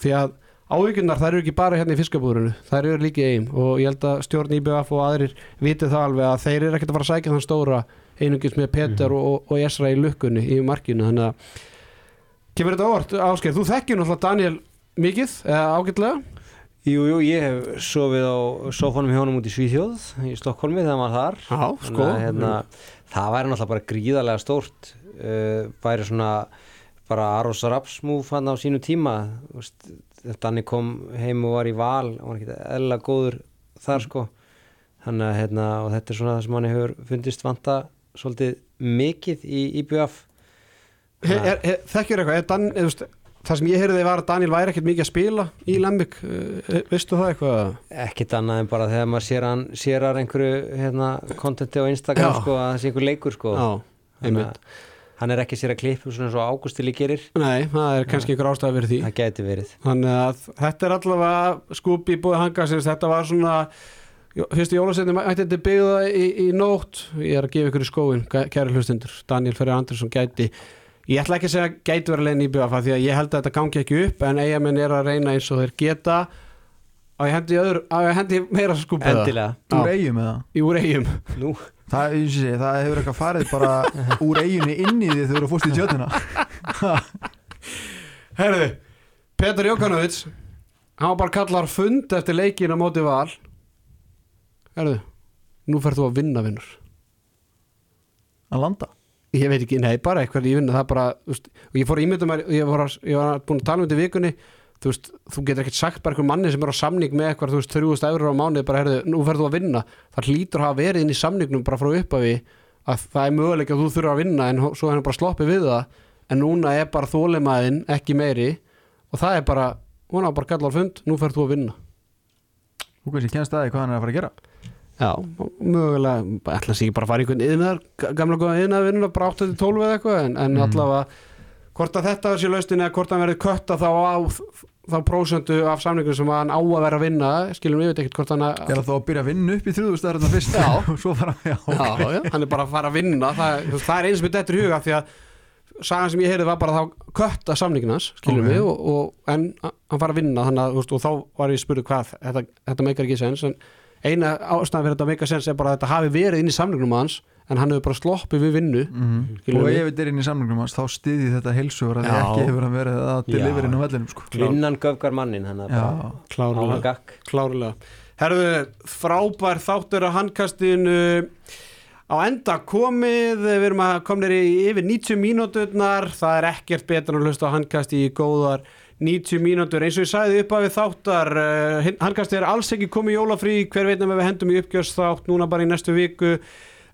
Því að áhyggjurnar þær eru ekki bara hérna í fiskabúrinu þær eru líka eigin og ég held að stjórn IBF og aðrir viti það alveg að þeir eru ekkert að fara að sækja þann stóra einungis með Peter og, og Esra í lukkunni í markinu. Þannig að kemur þetta óvart. Ásgeir, þú þekkir náttúrulega Daniel mikið, eða ágætlega Jú, jú, ég hef sofið á sofanum hjá honum út í Svíþjóð í Stokkólmi þegar maður þar. Já, sko að, hérna, það væri náttúrulega bara gríðarlega stórt uh, væri svona bara Aros Rapsmúf hann á sínu tíma. Þú Danni kom heim og var í val hann var ekki eðla góður þar sko. Þannig að hérna, og þetta er svona það sem hann hefur fundist vanta svolítið mikið í IBF Þekkir eitthvað, er Dan, eða, veist, það sem ég heyrði var að Daniel væri ekkert mikið að spila í Lembik, uh, veistu það eitthvað? ekkit annað en bara þegar maður sér hann sér einhverju hérna, kontenti á Instagram sko, að það sé einhver leikur sko. Já, hann er ekki sér að klippu svona eins og Ágústili gerir Nei, það er kannski einhver ástæða fyrir því. Það gæti verið. Þannig að þetta er allavega skúpi búið hanga sinns, þetta var svona fyrstu jólasendin ætti þetta byggða í, í nótt. Ég er að gefa ykkur í skóin, kæri hlustundur Daniel Ferri Andersson gæti ég ætla ekki að segja gæti vera leginn í BF því að ég held að þetta gangi ekki upp en eigamenn er að reyna eins og þeir geta. Að ég hendi, öðru, að ég hendi meira skúpið endilega. Úr eigum eða? Úr eigum Nú, Það, sé, það hefur eitthvað farið bara úr eiginni inn í því þú eru fórst í tjötuna. Herðu, Petur Jókanovits hann var bara kallar fund eftir leikin á móti val. Herðu, nú ferð þú að vinna vinnur að landa ég veit ekki, nei, bara eitthvað ég vinna það bara, þú veist, og ég fór að ímynda mér ég var, ég var búin að tala um þetta í vikunni þú veist, þú getur ekkert sagt bara einhver manni sem er á samning með eitthvað, þú veist, 3000 eurur á mánuði bara, herðu, nú ferð þú að vinna. Það hlýtur að verið inn í samningnum bara frá upphafi að það er möguleik að þú þurfa að vinna en svo er hann bara sloppið við það. En núna er bara þólimaðin ekki meiri og það er bara, hún á bara Já, mögulega ætla að sé ekki bara að fara í einhvern yðnaðar gamla góða yðnaðarvinnuna, bara 8-12 eða eitthvað en, en Mm. allavega hvort að þetta sé laustin eða hvort hann verið kötta þá á þá prósentu af samningum sem hann á að vera að vinna skilum við ekkert hvort hann er að þá að byrja að vinna upp í þrjúðust þarna fyrst Já. og svo fara, já, já, já, hann er bara að fara að vinna það, það er eins með þetta í huga því að sagan sem ég heyrði var bara þá kötta samningin hans, skilum Ok. við og, og, en hann fara að vinna þannig að, og þá var ég spurði hvað þetta, þetta meikar ekki sens en eina ástæðan fyrir þetta meikar sens er bara að þetta hafi verið inn í samningnum hans en hann hefur bara sloppið við vinnu Mhm. Skilur og ef þetta er inn í samlingnum hans þá styði þetta heilsugur að Já. ekki hefur hann verið að Já. deliver inn á vellinum sko. Vinnan göfgar mannin hann á klárlega klárlega Herðu, frábær þáttur að handkastinu á enda komið við erum að komnir í yfir 90 mínúturnar það er ekkert betur að hlusta á handkasti í góðar 90 mínútur. Eins og ég sagði upp af þáttar uh, handkasti er alls ekki komið jólafrí. Hver veitum ef við hendum í uppgjörsþátt núna bara í næstu viku.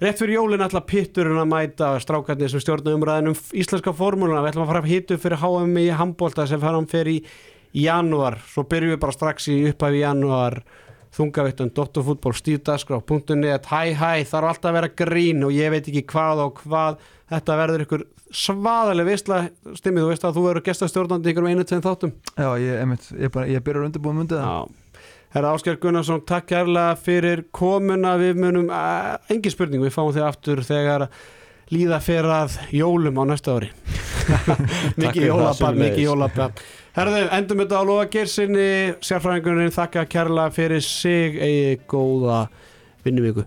Rétt fyrir jólin alltaf pitturinn að mæta strákarnir sem stjórna umræðin um íslenska formúluna. Við ætlum að fara að hitu fyrir HM í handbólta sem hann fyrir í janúar. Svo byrjum við bara strax í upphæfi janúar þungavittan, Dottorfútból, stíðdagskrá.net hæ hæ, þarf alltaf að vera grín og ég veit ekki hvað og hvað. Þetta verður ykkur svaðaleg veistla stimmið, þú veist að þú verður gestastjórnandi ykkur um einu tveim þáttum. Já ég, einmitt, ég, bara, ég byrjar undirbúið Já. Herra Ásker Gunnarsson, takk kærlega fyrir komuna, við munum engin spurning, við fáum þig aftur þegar líða fyrir að jólum á næsta ári. Mikið jólabab, mikið jólabab Herðu, endum þetta á lofa gersinni sérfræðingurinn þakka kærlega fyrir sig. Eigi góða vinnuvíku